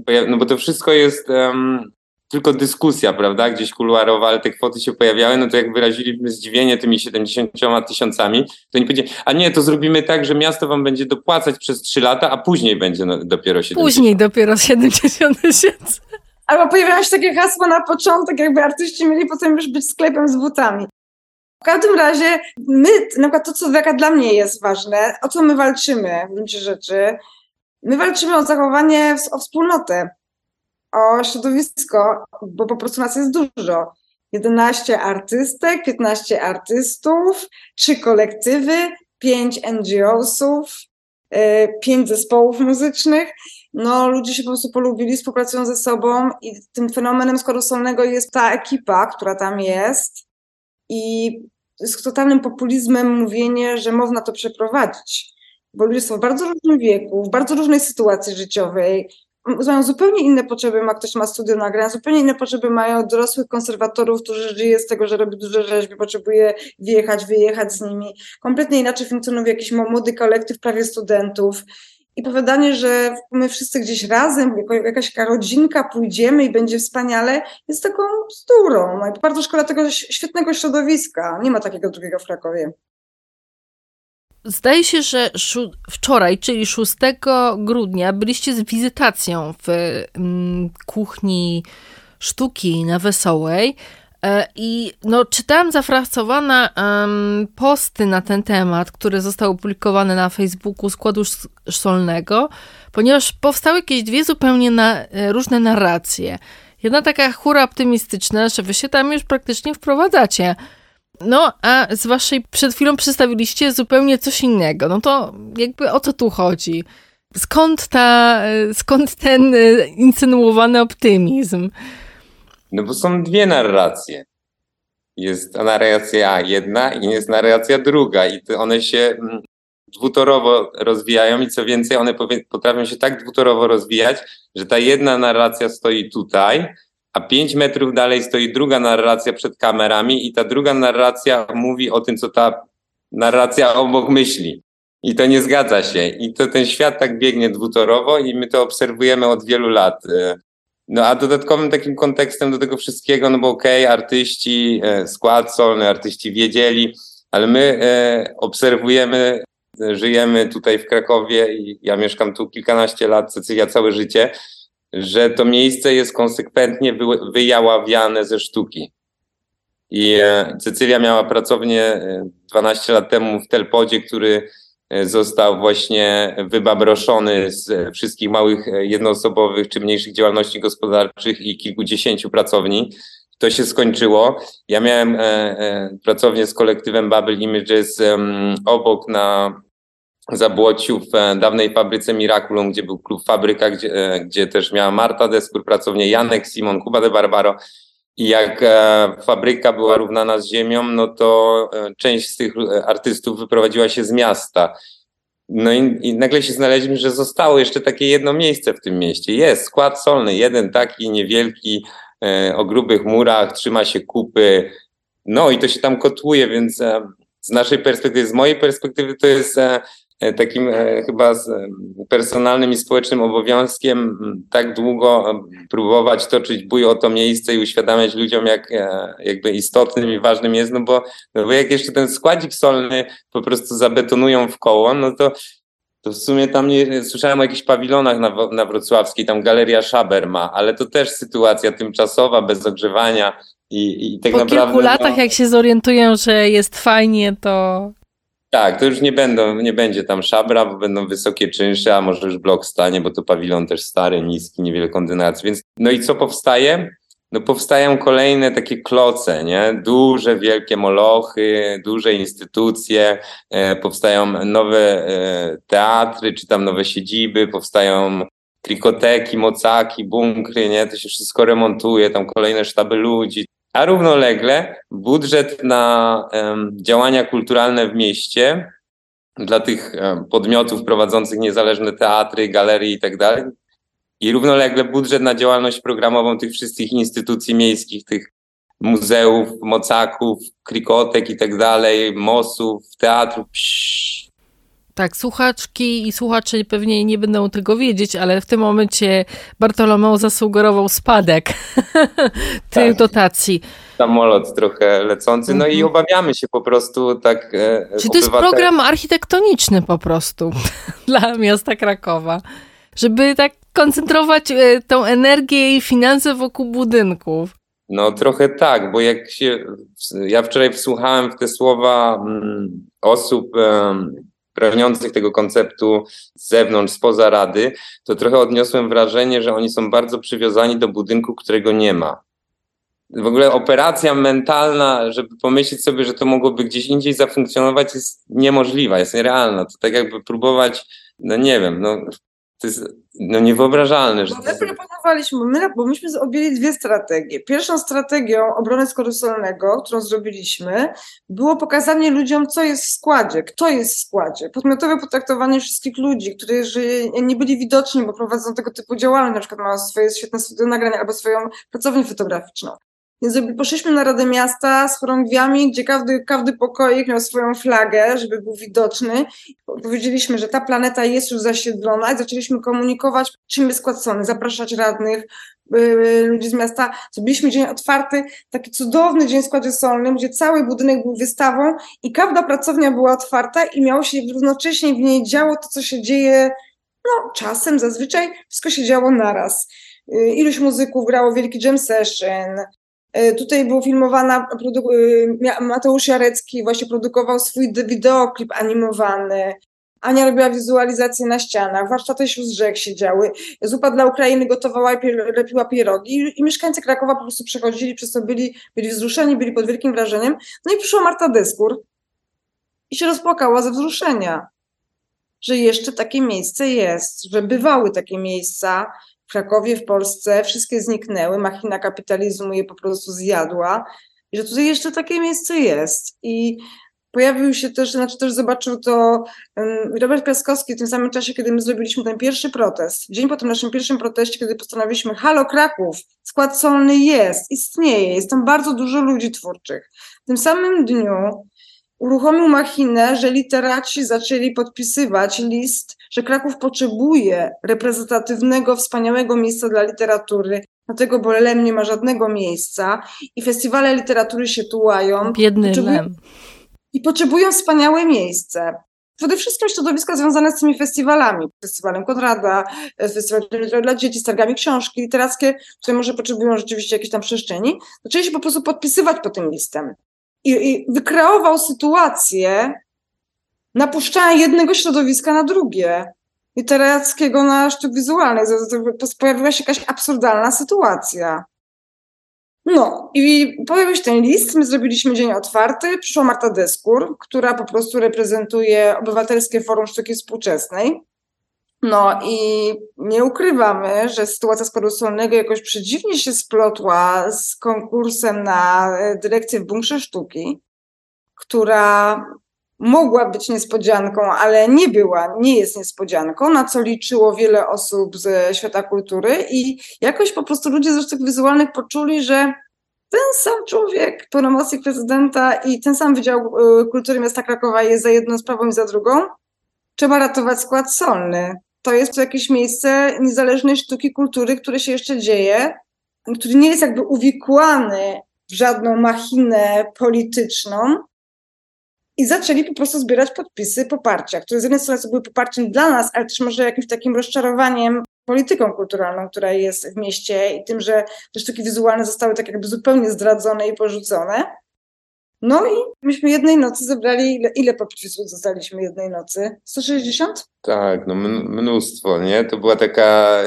mm, no bo to wszystko jest um, tylko dyskusja, prawda, gdzieś kuluarowa, ale te kwoty się pojawiały, no to jak wyraziliśmy zdziwienie tymi 70 tysiącami, to oni powiedzieli, a nie, to zrobimy tak, że miasto wam będzie dopłacać przez 3 lata, a później będzie no, dopiero 70. Później dopiero 70 tysięcy. Albo pojawiają się takie hasła na początek, jakby artyści mieli potem już być sklepem z butami. W każdym razie my, na przykład to, co dla mnie jest ważne, o co my walczymy w gruncie rzeczy, my walczymy o zachowanie, o wspólnotę, o środowisko, bo po prostu nas jest dużo. 11 artystek, 15 artystów, 3 kolektywy, 5 NGO-sów, 5 zespołów muzycznych. No, ludzie się po prostu polubili, współpracują ze sobą i tym fenomenem składu solnego jest ta ekipa, która tam jest i z totalnym populizmem mówienie, że można to przeprowadzić, bo ludzie są w bardzo różnym wieku, w bardzo różnej sytuacji życiowej, mają zupełnie inne potrzeby, ma ktoś ma studio nagrania, zupełnie inne potrzeby mają dorosłych konserwatorów, którzy żyje z tego, że robi duże rzeźby, potrzebuje wjechać, wyjechać z nimi. Kompletnie inaczej funkcjonuje jakiś młody kolektyw prawie studentów. I powiadanie, że my wszyscy gdzieś razem, jako jakaś rodzinka pójdziemy i będzie wspaniale, jest taką bzdurą. No bardzo szkoda tego świetnego środowiska. Nie ma takiego drugiego w Krakowie. Zdaje się, że wczoraj, czyli 6 grudnia, byliście z wizytacją w mm, kuchni sztuki na Wesołej. E, I no, czytałam zafrasowane um, posty na ten temat, które zostały opublikowane na Facebooku Składu Szkolnego, ponieważ powstały jakieś dwie zupełnie na, e, różne narracje. Jedna taka hura optymistyczna, że wy się tam już praktycznie wprowadzacie. No, a z waszej przed chwilą przedstawiliście zupełnie coś innego. No to jakby o co tu chodzi? Skąd ta, e, skąd ten insynuowany optymizm? No bo są dwie narracje. Jest narracja jedna i jest narracja druga i one się mm, dwutorowo rozwijają i co więcej, one potrafią się tak dwutorowo rozwijać, że ta jedna narracja stoi tutaj, a pięć metrów dalej stoi druga narracja przed kamerami i ta druga narracja mówi o tym, co ta narracja obok myśli. I to nie zgadza się. I to ten świat tak biegnie dwutorowo i my to obserwujemy od wielu lat. No a dodatkowym takim kontekstem do tego wszystkiego, no bo okej, okay, artyści, e, skład solny, artyści wiedzieli, ale my e, obserwujemy, żyjemy tutaj w Krakowie i ja mieszkam tu kilkanaście lat, Cecylia całe życie, że to miejsce jest konsekwentnie wy, wyjaławiane ze sztuki. I e, Cecylia miała pracownię 12 lat temu w Telpodzie, który został właśnie wybabroszony z wszystkich małych e, jednoosobowych czy mniejszych działalności gospodarczych i kilkudziesięciu pracowni. To się skończyło. Ja miałem e, pracownię z kolektywem Bubble Images obok na Zabłociu w dawnej fabryce Miraculum, gdzie był klub Fabryka, gdzie, gdzie też miała Marta Deskur pracownię, Janek Simon, Kuba de Barbaro. Jak fabryka była równana z ziemią, no to część z tych artystów wyprowadziła się z miasta. No i, i, nagle się znaleźliśmy, że zostało jeszcze takie jedno miejsce w tym mieście. Jest skład solny, jeden taki niewielki, e, o grubych murach, trzyma się kupy. No i to się tam kotłuje, więc e, z naszej perspektywy, z mojej perspektywy to jest e, E, takim e, chyba personalnym i społecznym obowiązkiem tak długo próbować toczyć bój o to miejsce i uświadamiać ludziom, jak e, jakby istotnym i ważnym jest, no bo, no bo jak jeszcze ten składzik solny po prostu zabetonują w koło, no to to w sumie tam nie słyszałem o jakichś pawilonach na, na Wrocławskiej, tam Galeria Szaber ma, ale to też sytuacja tymczasowa, bez ogrzewania i, i tak po naprawdę... Po kilku latach, no, jak się zorientują, że jest fajnie, to tak, to już nie będą, nie będzie tam szabra, bo będą wysokie czynsze, a może już blok stanie, bo to pawilon też stary, niski, niewiele kondynacji. Więc no i co powstaje? No powstają kolejne takie kloce, nie? Duże, wielkie molochy, duże instytucje, e, powstają nowe e, teatry, czy tam nowe siedziby, powstają trikoteki, mocaki, bunkry, nie? To się wszystko remontuje, tam kolejne sztaby ludzi a równolegle budżet na działania kulturalne w mieście dla tych podmiotów prowadzących niezależne teatry, galerie i tak. I równolegle budżet na działalność programową tych wszystkich instytucji miejskich, tych muzeów, mocaków, krikotek i tak mosów, teatrów. Psz, tak, słuchaczki i słuchacze pewnie nie będą tego wiedzieć, ale w tym momencie Bartolomeo zasugerował spadek tych tak. dotacji. Samolot trochę lecący, no i mhm. obawiamy się po prostu tak. E, Czy to jest program architektoniczny po prostu dla miasta Krakowa, żeby tak koncentrować e, tą energię i finanse wokół budynków? No trochę tak, bo jak się, ja wczoraj wsłuchałem w te słowa mm, osób, broniących tego konceptu z zewnątrz, spoza rady, to trochę odniosłem wrażenie, że oni są bardzo przywiązani do budynku, którego nie ma. W ogóle operacja mentalna, żeby pomyśleć sobie, że to mogłoby gdzieś indziej zafunkcjonować, jest niemożliwa, jest nierealna. To tak jakby próbować, no nie wiem, no to jest no niewyobrażalne. Że my proponowaliśmy, my, bo myśmy objęli dwie strategie. Pierwszą strategią obrony składu solnego, którą zrobiliśmy, było pokazanie ludziom, co jest w składzie, kto jest w składzie. Podmiotowe potraktowanie wszystkich ludzi, którzy nie byli widoczni, bo prowadzą tego typu działalność, na przykład mają swoje świetne studio nagrania albo swoją pracownię fotograficzną. Więc poszliśmy na Radę Miasta z chorągwiami, gdzie każdy, każdy pokoik miał swoją flagę, żeby był widoczny. Powiedzieliśmy, że ta planeta jest już zasiedlona i zaczęliśmy komunikować, czym jest skład solny, zapraszać radnych, yy, ludzi z miasta. Zrobiliśmy dzień otwarty, taki cudowny dzień w składzie solnym, gdzie cały budynek był wystawą i każda pracownia była otwarta i miało się równocześnie w niej działo to, co się dzieje no, czasem, zazwyczaj wszystko się działo naraz. Yy, iluś muzyków grało wielki jam session, tutaj był filmowana, e, Mateusz Jarecki właśnie produkował swój wideoklip animowany. Ania robiła wizualizację na ścianach, warsztaty z rzek się działy. Zupa dla Ukrainy gotowała i lepiła pierogi i mieszkańcy Krakowa po prostu przechodzili przez to, byli, byli wzruszeni, byli pod wielkim wrażeniem. No i przyszła Marta Deskur i się rozpłakała ze wzruszenia, że jeszcze takie miejsce jest, że bywały takie miejsca, Krakowie, w Polsce, wszystkie zniknęły, machina kapitalizmu je po prostu zjadła i że tutaj jeszcze takie miejsce jest. I pojawił się też, znaczy też zobaczył to Robert Piaskowski w tym samym czasie, kiedy my zrobiliśmy ten pierwszy protest. Dzień po tym naszym pierwszym proteście, kiedy postanowiliśmy, halo Kraków, skład solny jest, istnieje, jest tam bardzo dużo ludzi twórczych. W tym samym dniu uruchomił machinę, że literaci zaczęli podpisywać list, że Kraków potrzebuje reprezentatywnego, wspaniałego miejsca dla literatury, dlatego bo Lem nie ma żadnego miejsca i festiwale literatury się tułają. Biedny potrzebują, Lem. I potrzebują wspaniałe miejsce. Przede wszystkim środowiska związane z tymi festiwalami, festiwalem Konrada, festiwalem dla dzieci, z targami książki literackie, które może potrzebują rzeczywiście jakiejś tam przestrzeni, zaczęli się po prostu podpisywać po tym listem i, i wykreował sytuację napuszczania jednego środowiska na drugie. Literackiego na sztuk wizualny. Pojawiła się jakaś absurdalna sytuacja. No i pojawił się ten list, my zrobiliśmy dzień otwarty, przyszła Marta Deskur, która po prostu reprezentuje Obywatelskie Forum Sztuki Współczesnej. No i nie ukrywamy, że sytuacja składu solnego jakoś przedziwnie się splotła z konkursem na e, dyrekcję w Bunkrze Sztuki, która mogła być niespodzianką, ale nie była, nie jest niespodzianką, na co liczyło wiele osób ze świata kultury i jakoś po prostu ludzie ze sztuk wizualnych poczuli, że ten sam człowiek, pełnomocnik prezydenta i ten sam Wydział e, Kultury Miasta Krakowa jest za jedną sprawą i za drugą, trzeba ratować skład solny to jest jakieś miejsce niezależnej sztuki, kultury, które się jeszcze dzieje, który nie jest jakby uwikłany w żadną machinę polityczną. I zaczęli po prostu zbierać podpisy poparcia, które z jednej strony były poparciem dla nas, ale też może jakimś takim rozczarowaniem polityką kulturalną, która jest w mieście i tym, że te sztuki wizualne zostały tak jakby zupełnie zdradzone i porzucone. No i myśmy jednej nocy zebrali, ile, ile podpisów dostaliśmy jednej nocy? 160? Tak, no mnóstwo, nie? To była taka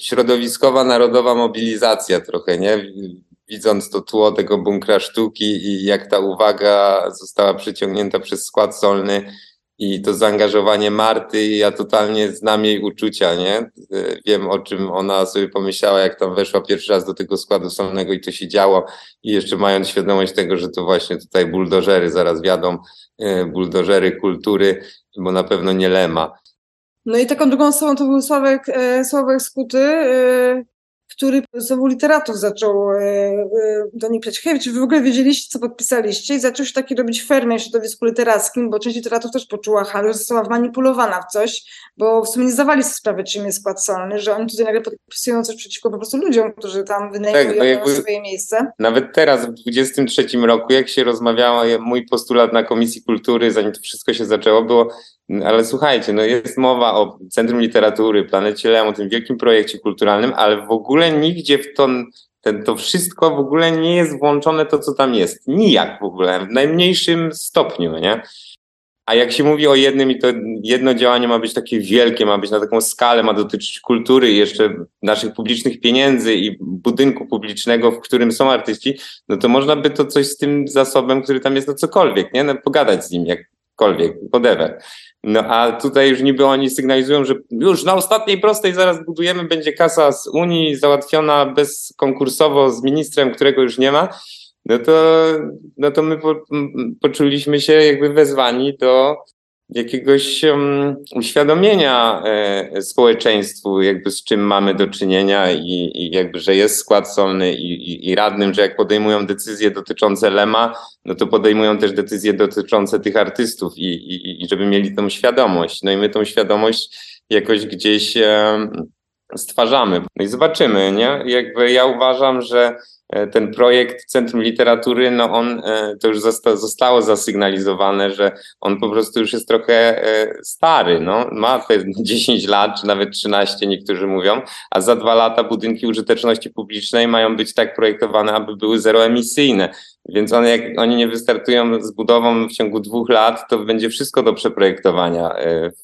środowiskowa, narodowa mobilizacja trochę, nie? Widząc to tło tego bunkra sztuki i jak ta uwaga została przyciągnięta przez skład solny, i to zaangażowanie Marty, ja totalnie znam jej uczucia, nie? Wiem o czym ona sobie pomyślała, jak tam weszła pierwszy raz do tego składu solnego i to się działo i jeszcze mając świadomość tego, że to właśnie tutaj buldożery zaraz wiadą, e, buldożery kultury, bo na pewno nie Lema. No i taką drugą osobą to był Sławek, e, Sławek Skuty, który znowu literatów zaczął e, e, do nich pisać. Hej, czy wy w ogóle wiedzieliście, co podpisaliście? I zaczął się taki robić fermę w środowisku literackim, bo część literatów też poczuła że została manipulowana w coś, bo w sumie nie zdawali sobie sprawy, czym jest skład solny, że oni tutaj nagle podpisują coś przeciwko po prostu ludziom, którzy tam wynajmują tak, no swoje miejsce. Nawet teraz, w 23 roku, jak się rozmawiało, mój postulat na Komisji Kultury, zanim to wszystko się zaczęło, było ale słuchajcie, no jest mowa o Centrum Literatury, Planecie Lem, o tym wielkim projekcie kulturalnym, ale w ogóle nigdzie w to, ten, to wszystko w ogóle nie jest włączone to, co tam jest. Nijak w ogóle, w najmniejszym stopniu, nie? A jak się mówi o jednym i to jedno działanie ma być takie wielkie, ma być na taką skalę, ma dotyczyć kultury i jeszcze naszych publicznych pieniędzy i budynku publicznego, w którym są artyści, no to można by to coś z tym zasobem, który tam jest, no cokolwiek, nie? No, pogadać z nim jakkolwiek, whatever. No a tutaj już niby oni sygnalizują, że już na ostatniej prostej zaraz budujemy, będzie kasa z Unii załatwiona bezkonkursowo z ministrem, którego już nie ma. No to, no to my po, poczuliśmy się jakby wezwani do jakiegoś um, uświadomienia e, społeczeństwu, jakby z czym mamy do czynienia i, i jakby, że jest skład solny i, i, i, radnym, że jak podejmują decyzje dotyczące Lema, no to podejmują też decyzje dotyczące tych artystów i, żeby mieli tą świadomość. No i my tą świadomość jakoś gdzieś stwarzamy. No i zobaczymy, nie? Jakby ja uważam, że ten projekt Centrum Literatury, no on e, to już zosta, zostało zasygnalizowane, że on po prostu już jest trochę e, stary, no. ma te 10 lat, czy nawet 13 niektórzy mówią, a za dwa lata budynki użyteczności publicznej mają być tak projektowane, aby były zeroemisyjne. Więc one, jak oni nie wystartują z budową w ciągu dwóch lat, to będzie wszystko do przeprojektowania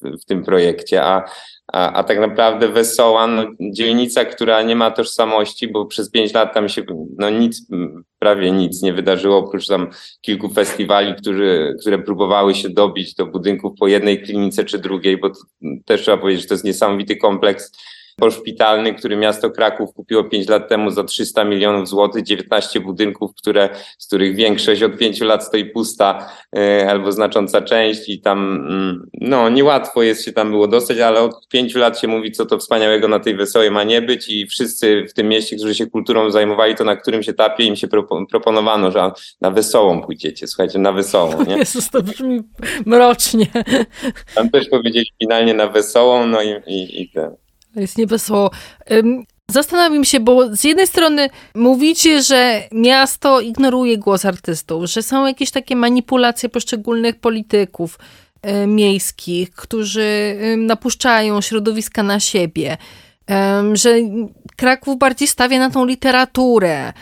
w, w tym projekcie, a, a, a tak naprawdę Wesoła, no, dzielnica, która nie ma tożsamości, bo przez pięć lat tam się no nic, prawie nic nie wydarzyło, oprócz tam kilku festiwali, który, które próbowały się dobić do budynków po jednej klinice czy drugiej, bo też trzeba powiedzieć, że to jest niesamowity kompleks poszpitalny, który miasto Kraków kupiło 5 lat temu za 300 milionów złotych, 19 budynków, które, z których większość od 5 lat stoi pusta e, albo znacząca część i tam mm, no niełatwo jest się tam było dostać, ale od 5 lat się mówi, co to wspaniałego na tej wesołej ma nie być i wszyscy w tym mieście, którzy się kulturą zajmowali, to na którymś etapie im się proponowano, że na wesołą pójdziecie, słuchajcie, na wesołą. Nie? Jezus, to brzmi mrocznie. Tam też powiedzieli finalnie na wesołą, no i, i, i ten. Jest niewesoło. Zastanawiam się, bo z jednej strony mówicie, że miasto ignoruje głos artystów, że są jakieś takie manipulacje poszczególnych polityków miejskich, którzy napuszczają środowiska na siebie, że Kraków bardziej stawia na tą literaturę,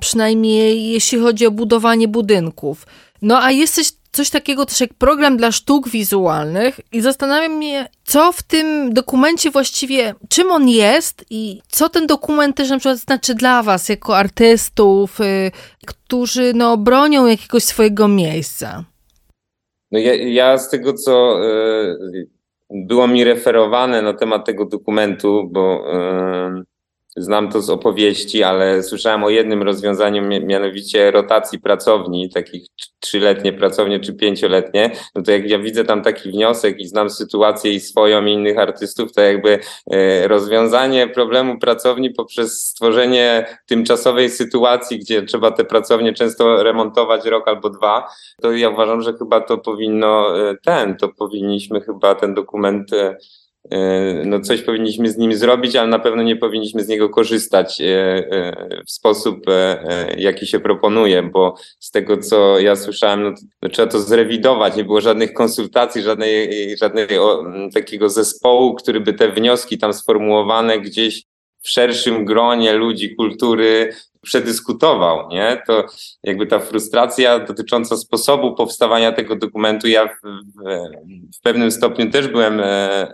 przynajmniej jeśli chodzi o budowanie budynków. No a jesteś coś takiego też jak program dla sztuk wizualnych i zastanawiam mnie, co w tym dokumencie właściwie, czym on jest i co ten dokument też na przykład znaczy dla was jako artystów, y, którzy no, bronią jakiegoś swojego miejsca. No ja, ja z tego, co y, było mi referowane na temat tego dokumentu, bo y, Znam to z opowieści, ale słyszałem o jednym rozwiązaniu, mianowicie rotacji pracowni, takich trzyletnie pracownie czy pięcioletnie. No to jak ja widzę tam taki wniosek i znam sytuację i swoją i innych artystów, to jakby e, rozwiązanie problemu pracowni poprzez stworzenie tymczasowej sytuacji, gdzie trzeba te pracownie często remontować rok albo dwa, to ja uważam, że chyba to powinno e, ten, to powinniśmy chyba ten dokument e, no coś powinniśmy z nim zrobić, ale na pewno nie powinniśmy z niego korzystać e, e, w sposób, jaki się proponuje, bo z tego, co ja słyszałem, no, no trzeba to zrewidować. Nie było żadnych konsultacji, żadnej, żadnego takiego zespołu, który by te wnioski tam sformułowane gdzieś w szerszym gronie ludzi kultury przedyskutował, nie? To jakby ta frustracja dotycząca sposobu powstawania tego dokumentu, ja w, w, pewnym stopniu też byłem e,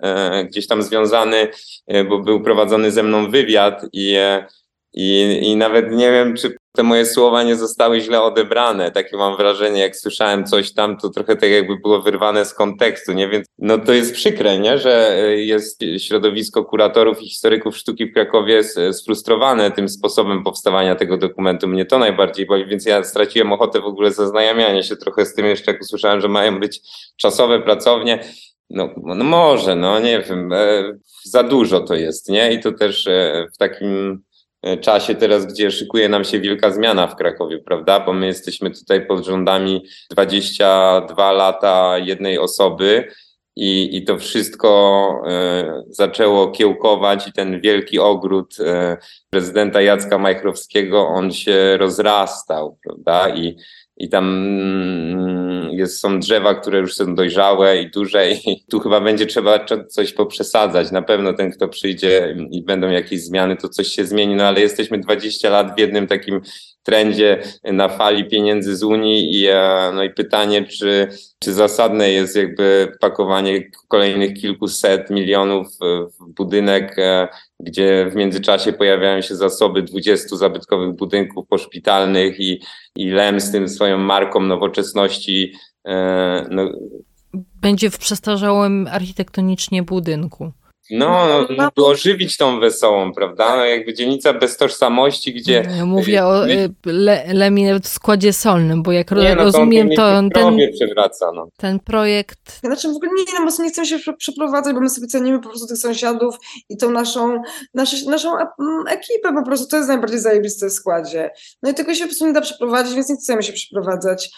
e, gdzieś tam związany, e, bo był prowadzony ze mną wywiad i, e, i, i nawet nie wiem, czy te moje słowa nie zostały źle odebrane. Takie mam wrażenie, jak słyszałem coś tam, to trochę tak jakby było wyrwane z kontekstu, nie? Więc no to jest przykre, nie? Że jest środowisko kuratorów i historyków sztuki w Krakowie sfrustrowane tym sposobem powstawania tego dokumentu. Mnie to najbardziej boli, więc ja straciłem ochotę w ogóle zaznajamiania się trochę z tym jeszcze, jak usłyszałem, że mają być czasowe pracownie. No, no może, no nie wiem, e, za dużo to jest, nie? I to też e, w takim E, czasie teraz, gdzie szykuje nam się wielka zmiana w Krakowie, prawda? Bo my jesteśmy tutaj pod rządami 22 lata jednej osoby i, i to wszystko e, zaczęło kiełkować i ten wielki ogród e, prezydenta Jacka Majchrowskiego, on się rozrastał, prawda? I, i tam mm, jest, są drzewa, które już są dojrzałe i duże i tu chyba będzie trzeba coś poprzesadzać. Na pewno ten, kto przyjdzie i będą jakieś zmiany, to coś się zmieni, no ale jesteśmy 20 lat w jednym takim trendzie na fali pieniędzy z Unii i, e, no i pytanie, czy, czy zasadne jest jakby pakowanie kolejnych kilkuset milionów w budynek, e, gdzie w międzyczasie pojawiają się zasoby 20 zabytkowych budynków poszpitalnych i, i LEM z tym swoją marką nowoczesności e, no, będzie w przestarzałym architektonicznie budynku. No, no, no, by ożywić tą wesołą, prawda? No, jakby dzielnica bez tożsamości, gdzie... Ja mówię o y, le, Lemie w składzie solnym, bo jak nie, no, rozumiem, to ten, przewraca, no. ten projekt... Znaczy w ogóle nie, no, nie chcemy się przeprowadzać, bo my sobie cenimy po prostu tych sąsiadów i tą naszą, naszą, naszą ekipę po prostu, to jest najbardziej zajebiste w składzie. No i tego się po prostu nie da przeprowadzić, więc nie chcemy się przeprowadzać.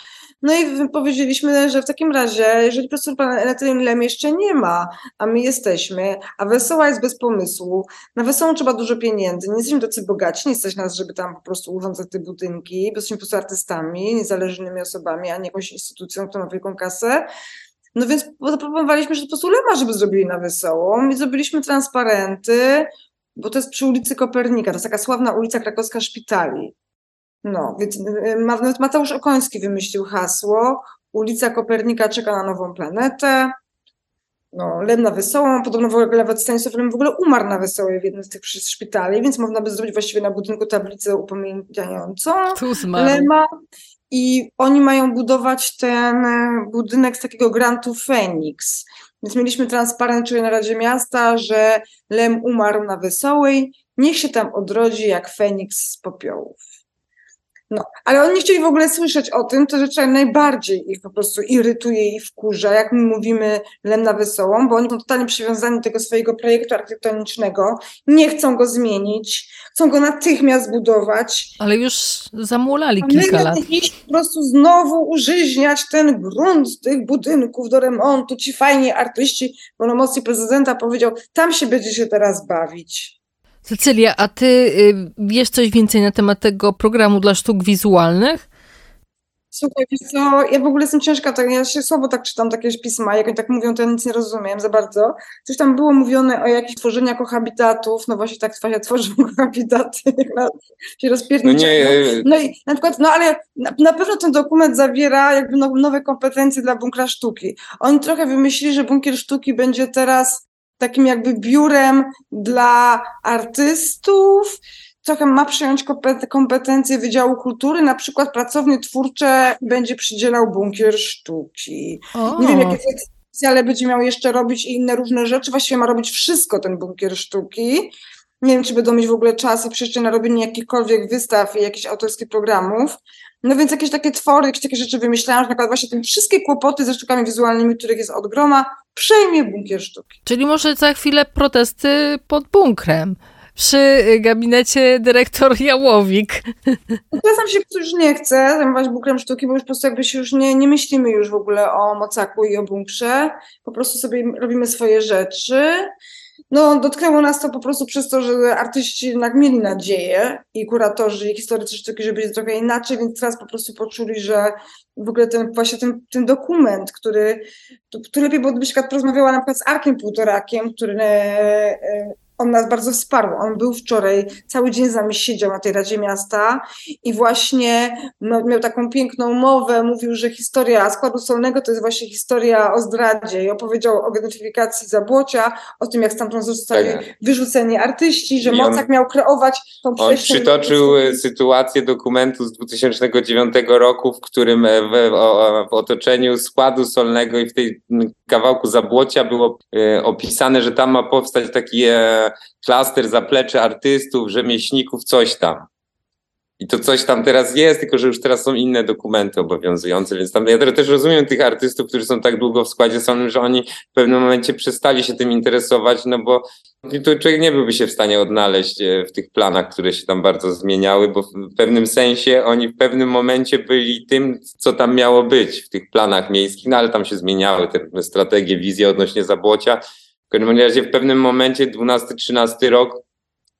No i powiedzieliśmy, że w takim razie, jeżeli profesor pan Lem jeszcze nie ma, a my jesteśmy, a Wesoła jest bez pomysłu, na Wesołą trzeba dużo pieniędzy, nie jesteśmy tacy bogaci, nie stać nas, żeby tam po prostu urządzać te budynki, bo jesteśmy po prostu artystami, niezależnymi osobami, a nie jakąś instytucją, która ma wielką kasę, no więc zaproponowaliśmy, że po prostu Lema, żeby zrobili na Wesołą i zrobiliśmy transparenty, bo to jest przy ulicy Kopernika, to jest taka sławna ulica krakowska szpitali. No, więc y, nawet Mateusz Okoński wymyślił hasło ulica Kopernika czeka na nową planetę, no, Lem na Wesołą, podobno w ogóle nawet Stanisław Lem w ogóle umarł na Wesołej w jednym z tych szpitali, więc można by zrobić właściwie na budynku tablicę upamiętniającą Lema. I oni mają budować ten e, budynek z takiego grantu Phoenix. Więc mieliśmy transparent na Radzie Miasta, że Lem umarł na Wesołej, niech się tam odrodzi jak Feniks z popiołów. No, ale oni nie chcieli w ogóle słyszeć o tym, to rzecz najbardziej ich po prostu irytuje i wkurza, jak my mówimy Lem na Wesołą, bo oni są totalnie przywiązani do tego swojego projektu architektonicznego, nie chcą go zmienić, chcą go natychmiast budować. Ale już zamulali kilka lat. po prostu znowu użyźniać ten grunt tych budynków do remontu, ci fajni artyści, bo na mocy prezydenta powiedział, tam się będziecie teraz bawić. Cecylia, a ty y, wiesz coś więcej na temat tego programu dla sztuk wizualnych? Słuchaj, wiesz co, ja w ogóle jestem ciężka, tak, ja się słabo tak czytam takie pisma, jak oni tak mówią, to ja nic nie rozumiem za bardzo. Coś tam było mówione o jakichś tworzeniach kohabitatów, no właśnie tak się tworzą kohabitaty, się rozpierniczają. No, nie, no i na przykład, no ale na, na, pewno ten dokument zawiera jakby nowe kompetencje dla bunkra sztuki. Oni trochę wymyślili, że bunkier sztuki będzie teraz takim jakby biurem dla artystów, trochę ma przejąć kompetencje Wydziału Kultury, na przykład pracownie twórcze będzie przydzielał bunkier sztuki. O. Nie wiem, jakie ale będzie miał jeszcze robić inne różne rzeczy, właściwie ma robić wszystko ten bunkier sztuki. Nie wiem, czy będą mieć w ogóle czas i przestrzeń na robienie jakichkolwiek wystaw i jakichś autorskich programów. No więc jakieś takie twory, jakieś takie rzeczy wymyślałam, że na przykład właśnie te wszystkie kłopoty ze sztukami wizualnymi, których jest od groma, przejmie bunkier sztuki. Czyli może za chwilę protesty pod bunkrem przy gabinecie dyrektor Jałowik. Ja sam się już nie chcę zajmować bunkrem sztuki, bo już po prostu jakby się już nie, nie myślimy już w ogóle o mocaku i o bunkrze. Po prostu sobie robimy swoje rzeczy no, dotknęło nas to po prostu przez to, że artyści jednak mieli nadzieję i kuratorzy, i historycy sztuki, że będzie trochę inaczej, więc teraz po prostu poczuli, że w ogóle ten, właśnie ten, ten dokument, który, który lepiej byłoby, przykład porozmawiała na przykład z Arkiem Półtorakiem, który e, on nas bardzo wsparł. On był wczoraj, cały dzień z nami siedział na tej Radzie Miasta i właśnie no, miał taką piękną mowę, mówił, że historia składu solnego to jest właśnie historia o zdradzie i opowiedział o genetyfikacji Zabłocia, o tym, jak stamtąd zostali tak. wyrzuceni artyści, że I Mocak on, miał kreować tą przestrzeń. On przytoczył e, sytuację dokumentu z 2009 roku, w którym e, w, w, w otoczeniu składu solnego i w tej kawałku Zabłocia było e, opisane, że tam ma powstać taki klaster, zaplecze artystów, rzemieślników, coś tam. I to coś tam teraz jest, tylko że już teraz są inne dokumenty obowiązujące, więc tam ja też rozumiem tych artystów, którzy są tak długo w składzie solnym, że oni w pewnym momencie przestali się tym interesować, no bo to człowiek nie byłby się w stanie odnaleźć e, w tych planach, które się tam bardzo zmieniały, bo w pewnym sensie oni w pewnym momencie byli tym, co tam miało być w tych planach miejskich, no ale tam się zmieniały te strategie, wizje odnośnie zabłocia w każdym razie w pewnym momencie, 12-13 rok,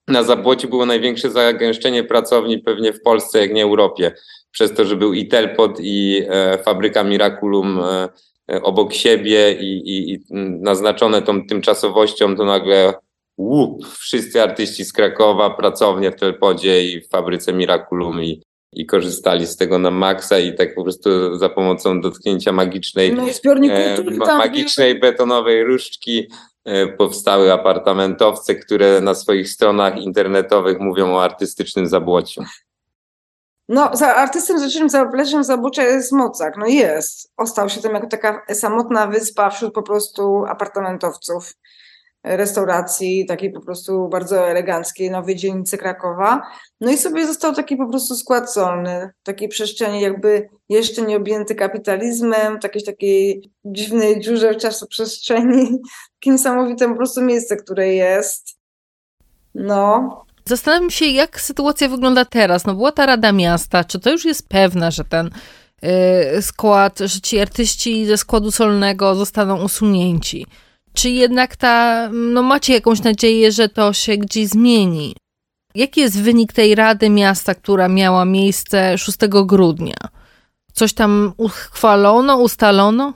na Zabłocie było największe zagęszczenie pracowni pewnie w Polsce, jak nie Europie, przez to, że był i Telpot, i e, fabryka Miraculum e, e obok siebie i, i, i, naznaczone tą tymczasowością, to nagle łup, wszyscy artyści z Krakowa, pracownie w Telpodzie i w fabryce Miraculum i, i korzystali z tego na maksa i tak po prostu za pomocą dotknięcia magicznej, no e, magicznej betonowej różdżki E, powstały apartamentowce, które na swoich stronach internetowych mówią o artystycznym zabłociu. No, za artystycznym zapleczem zabójcza jest Mocak. No jest. Ostał się tam jako taka samotna wyspa wśród po prostu apartamentowców restauracji, takiej po prostu bardzo eleganckiej, nowej dzielnicy Krakowa. No i sobie został taki po prostu skład solny, takiej przestrzeni jakby jeszcze nie objęty kapitalizmem, takiej takiej dziwnej dziurze w czasoprzestrzeni. Takie niesamowite po prostu miejsce, które jest. No. Zastanawiam się, jak sytuacja wygląda teraz. No była ta Rada Miasta, czy to już jest pewne, że ten skład, że ci artyści ze składu solnego zostaną usunięci. Czy jednak ta, no macie jakąś nadzieję, że to się gdzieś zmieni? Jaki jest wynik tej Rady Miasta, która miała miejsce 6 grudnia? Coś tam uchwalono, ustalono?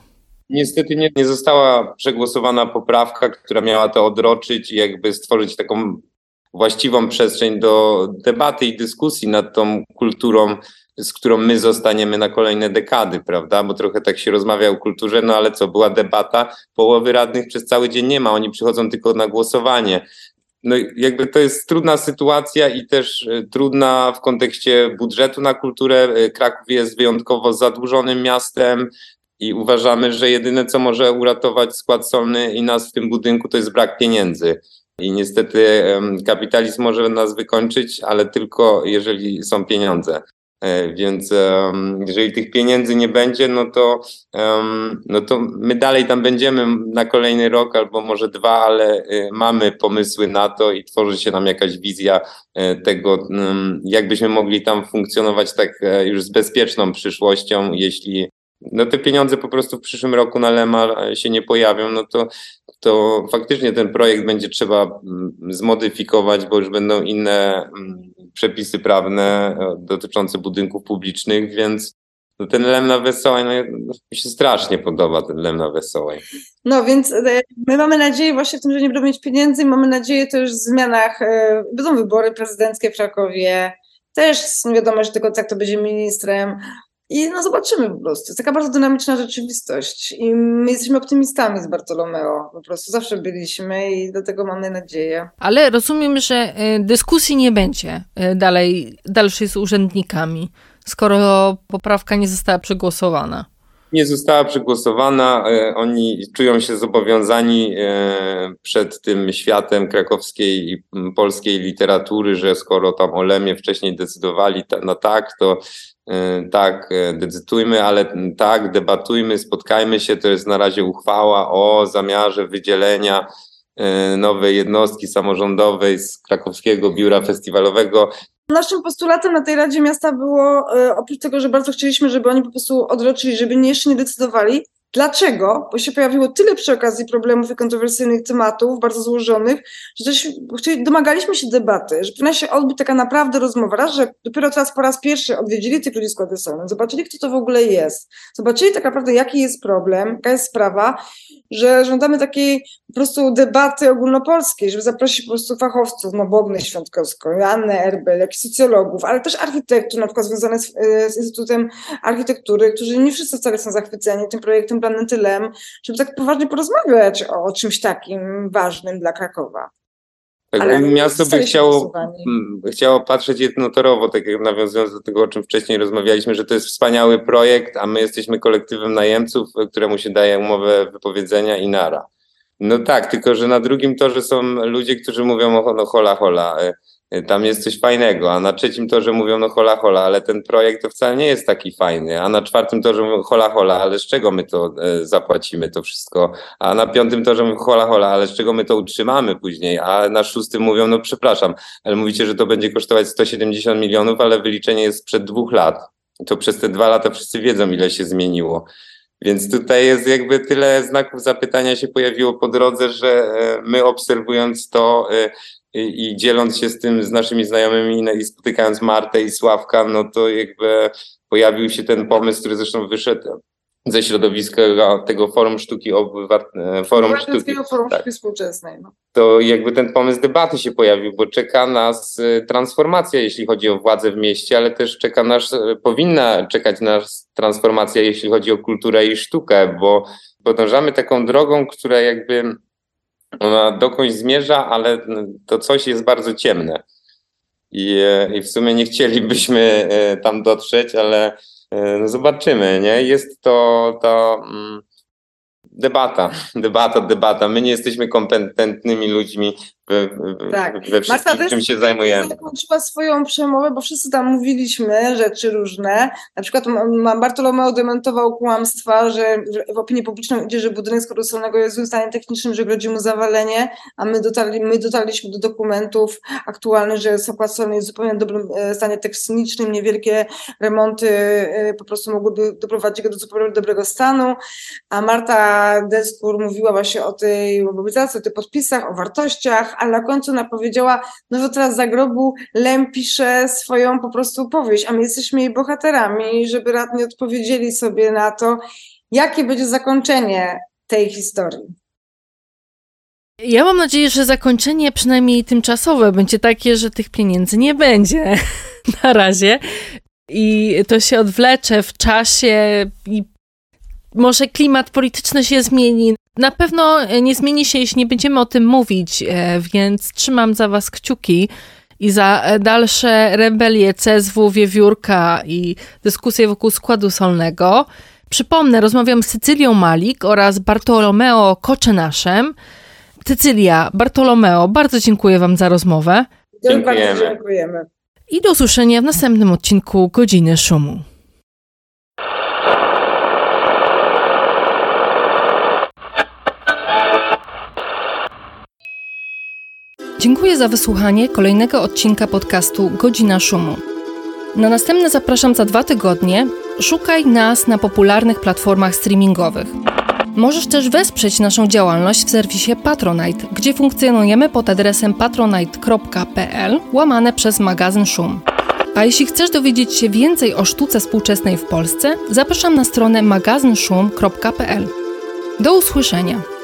Niestety nie, nie została przegłosowana poprawka, która miała to odroczyć i jakby stworzyć taką właściwą przestrzeń do debaty i dyskusji nad tą kulturą, z którą my zostaniemy na kolejne dekady, prawda? Bo trochę tak się rozmawia o kulturze, no ale co, była debata, połowy radnych przez cały dzień nie ma, oni przychodzą tylko na głosowanie. No jakby to jest trudna sytuacja i też e, trudna w kontekście budżetu na kulturę. E, Kraków jest wyjątkowo zadłużonym miastem, i uważamy, że jedyne, co może uratować skład solny i nas w tym budynku, to jest brak pieniędzy. I niestety kapitalizm może nas wykończyć, ale tylko jeżeli są pieniądze. E, więc jeżeli tych pieniędzy nie będzie, no to, no to my dalej tam będziemy na kolejny rok albo może dwa, ale e, mamy pomysły na to i tworzy się nam jakaś wizja e, tego, jakbyśmy mogli tam funkcjonować tak już z bezpieczną przyszłością, jeśli no te pieniądze po prostu w przyszłym roku na Lema się nie pojawią, no to, to faktycznie ten projekt będzie trzeba mm, zmodyfikować, bo już będą inne mm, przepisy prawne e, dotyczące budynków publicznych, więc no ten Lem na Wesołej, no, mi się strasznie podoba ten Lem na Wesołej. No więc e, my mamy nadzieję właśnie w tym, że nie będą mieć pieniędzy mamy nadzieję też w zmianach, e, będą wybory prezydenckie w Krakowie, też nie wiadomo, że tylko tak to będzie ministrem, i no zobaczymy po prostu. Jest taka bardzo dynamiczna rzeczywistość. I my jesteśmy optymistami z Bartolomeo. Po prostu zawsze byliśmy i do tego mamy nadzieję. Ale rozumiem, że y, dyskusji nie będzie y, dalej, dalszej z urzędnikami, skoro poprawka nie została przegłosowana. Nie została przegłosowana. Y, oni czują się zobowiązani przed tym światem krakowskiej i polskiej literatury, że skoro tam o Lemie wcześniej decydowali na tak, to E, tak, e, decydujmy, ale tak, debatujmy, spotkajmy się. To jest na razie uchwała o zamiarze wydzielenia e, nowej jednostki samorządowej z krakowskiego biura festiwalowego. Naszym postulatem na tej Radzie Miasta było, oprócz tego, że bardzo chcieliśmy, żeby oni po prostu odroczyli, żeby nie, jeszcze nie decydowali, Dlaczego? Bo się pojawiło tyle przy okazji problemów i kontrowersyjnych tematów, bardzo złożonych, że też domagaliśmy się debaty, że powinna się odbyć taka naprawdę rozmowa. Raz, że dopiero teraz po raz pierwszy odwiedzili tych ludzi składy solne, zobaczyli, kto to w ogóle jest, zobaczyli tak naprawdę, jaki jest problem, jaka jest sprawa, że żądamy takiej po prostu debaty ogólnopolskiej, żeby zaprosić po prostu fachowców, no Bognę Świątkowską, Joannę Erbel, jak i socjologów, ale też architektów, na przykład związanych z, e, z Instytutem Architektury, którzy nie wszyscy wcale są zachwyceni tym projektem planetylem, żeby tak poważnie porozmawiać o, czymś takim ważnym dla Krakowa. Tak, Ale miasto by chciało, chciało patrzeć jednotorowo, tak jak nawiązując do tego, o czym wcześniej rozmawialiśmy, że to jest wspaniały projekt, a my jesteśmy kolektywem najemców, któremu się daje umowę wypowiedzenia i nara. No tak, tylko że na drugim torze są ludzie, którzy mówią o no hola hola. E, tam jest coś fajnego, a na trzecim torze mówią no hola hola, ale ten projekt to wcale nie jest taki fajny, a na czwartym torze mówią hola hola, ale z czego my to e, zapłacimy to wszystko, a na piątym torze mówią hola hola, ale z czego my to utrzymamy później, a na szóstym mówią no przepraszam, ale mówicie, że to będzie kosztować 170 milionów, ale wyliczenie jest sprzed dwóch lat. To przez te dwa lata wszyscy wiedzą, ile się zmieniło. Więc tutaj jest jakby tyle znaków zapytania się pojawiło po drodze, że e, my obserwując to e, i, i dzieląc się z tym z naszymi znajomymi i spotykając Martę i Sławka, no to jakby pojawił się ten pomysł, który zresztą wyszedł ze środowiska tego Forum Sztuki Obywatelskiego. Forum Sztuki, Forum tak. Sztuki Współczesnej. No. To jakby ten pomysł debaty się pojawił, bo czeka nas y, transformacja, jeśli chodzi o władzę w mieście, ale też czeka nas, y, powinna czekać nas transformacja, jeśli chodzi o kulturę i sztukę, bo podążamy taką drogą, która jakby ona dokądś zmierza, ale to coś jest bardzo ciemne. I, e, i w sumie nie chcielibyśmy e, tam dotrzeć, ale e, no zobaczymy, nie? Jest to, to mm, debata, debata, debata. My nie jesteśmy kompetentnymi ludźmi tak. we wszystkim, Marta czym się zajmujemy. zakończyła swoją przemowę, bo wszyscy tam mówiliśmy rzeczy różne. Na przykład Bartolomeo dementował kłamstwa, że w opinii publicznej idzie, że budynek solnego jest w stanie technicznym, że grozi mu zawalenie, a my, dotarli, my dotarliśmy do dokumentów aktualnych, że skład solny jest w zupełnie dobrym e, stanie technicznym, niewielkie remonty e, po prostu mogłyby doprowadzić go do zupełnie dobrego stanu, a Marta Deskur mówiła właśnie o tej mobilizacji, o tych podpisach, o wartościach, ale na końcu ona powiedziała, no że teraz za grobu Lem pisze swoją po prostu powieść, a my jesteśmy jej bohaterami, żeby radni odpowiedzieli sobie na to, jakie będzie zakończenie tej historii. Ja mam nadzieję, że zakończenie przynajmniej tymczasowe będzie takie, że tych pieniędzy nie będzie na razie i to się odwlecze w czasie i może klimat polityczny się zmieni. Na pewno nie zmieni się, jeśli nie będziemy o tym mówić, e, więc trzymam za was kciuki i za dalsze rebelie CSW, Wiewiórka i dyskusje wokół składu solnego. Przypomnę, rozmawiam z Cycylią Malik oraz Bartolomeo Koczenaszem. Cycylia, Bartolomeo, bardzo dziękuję wam za rozmowę. Dziękujemy. dziękujemy. I do usłyszenia w następnym odcinku Godziny Szumu. Dziękuję za wysłuchanie kolejnego odcinka podcastu Godzina Szumu. Na następne zapraszam za dwa tygodnie. Szukaj nas na popularnych platformach streamingowych. Możesz też wesprzeć naszą działalność w serwisie Patronite, gdzie funkcjonujemy pod adresem patronite.pl łamane przez magazyn Szum. A jeśli chcesz dowiedzieć się więcej o sztuce współczesnej w Polsce, zapraszam na stronę magazynszum.pl. Do usłyszenia!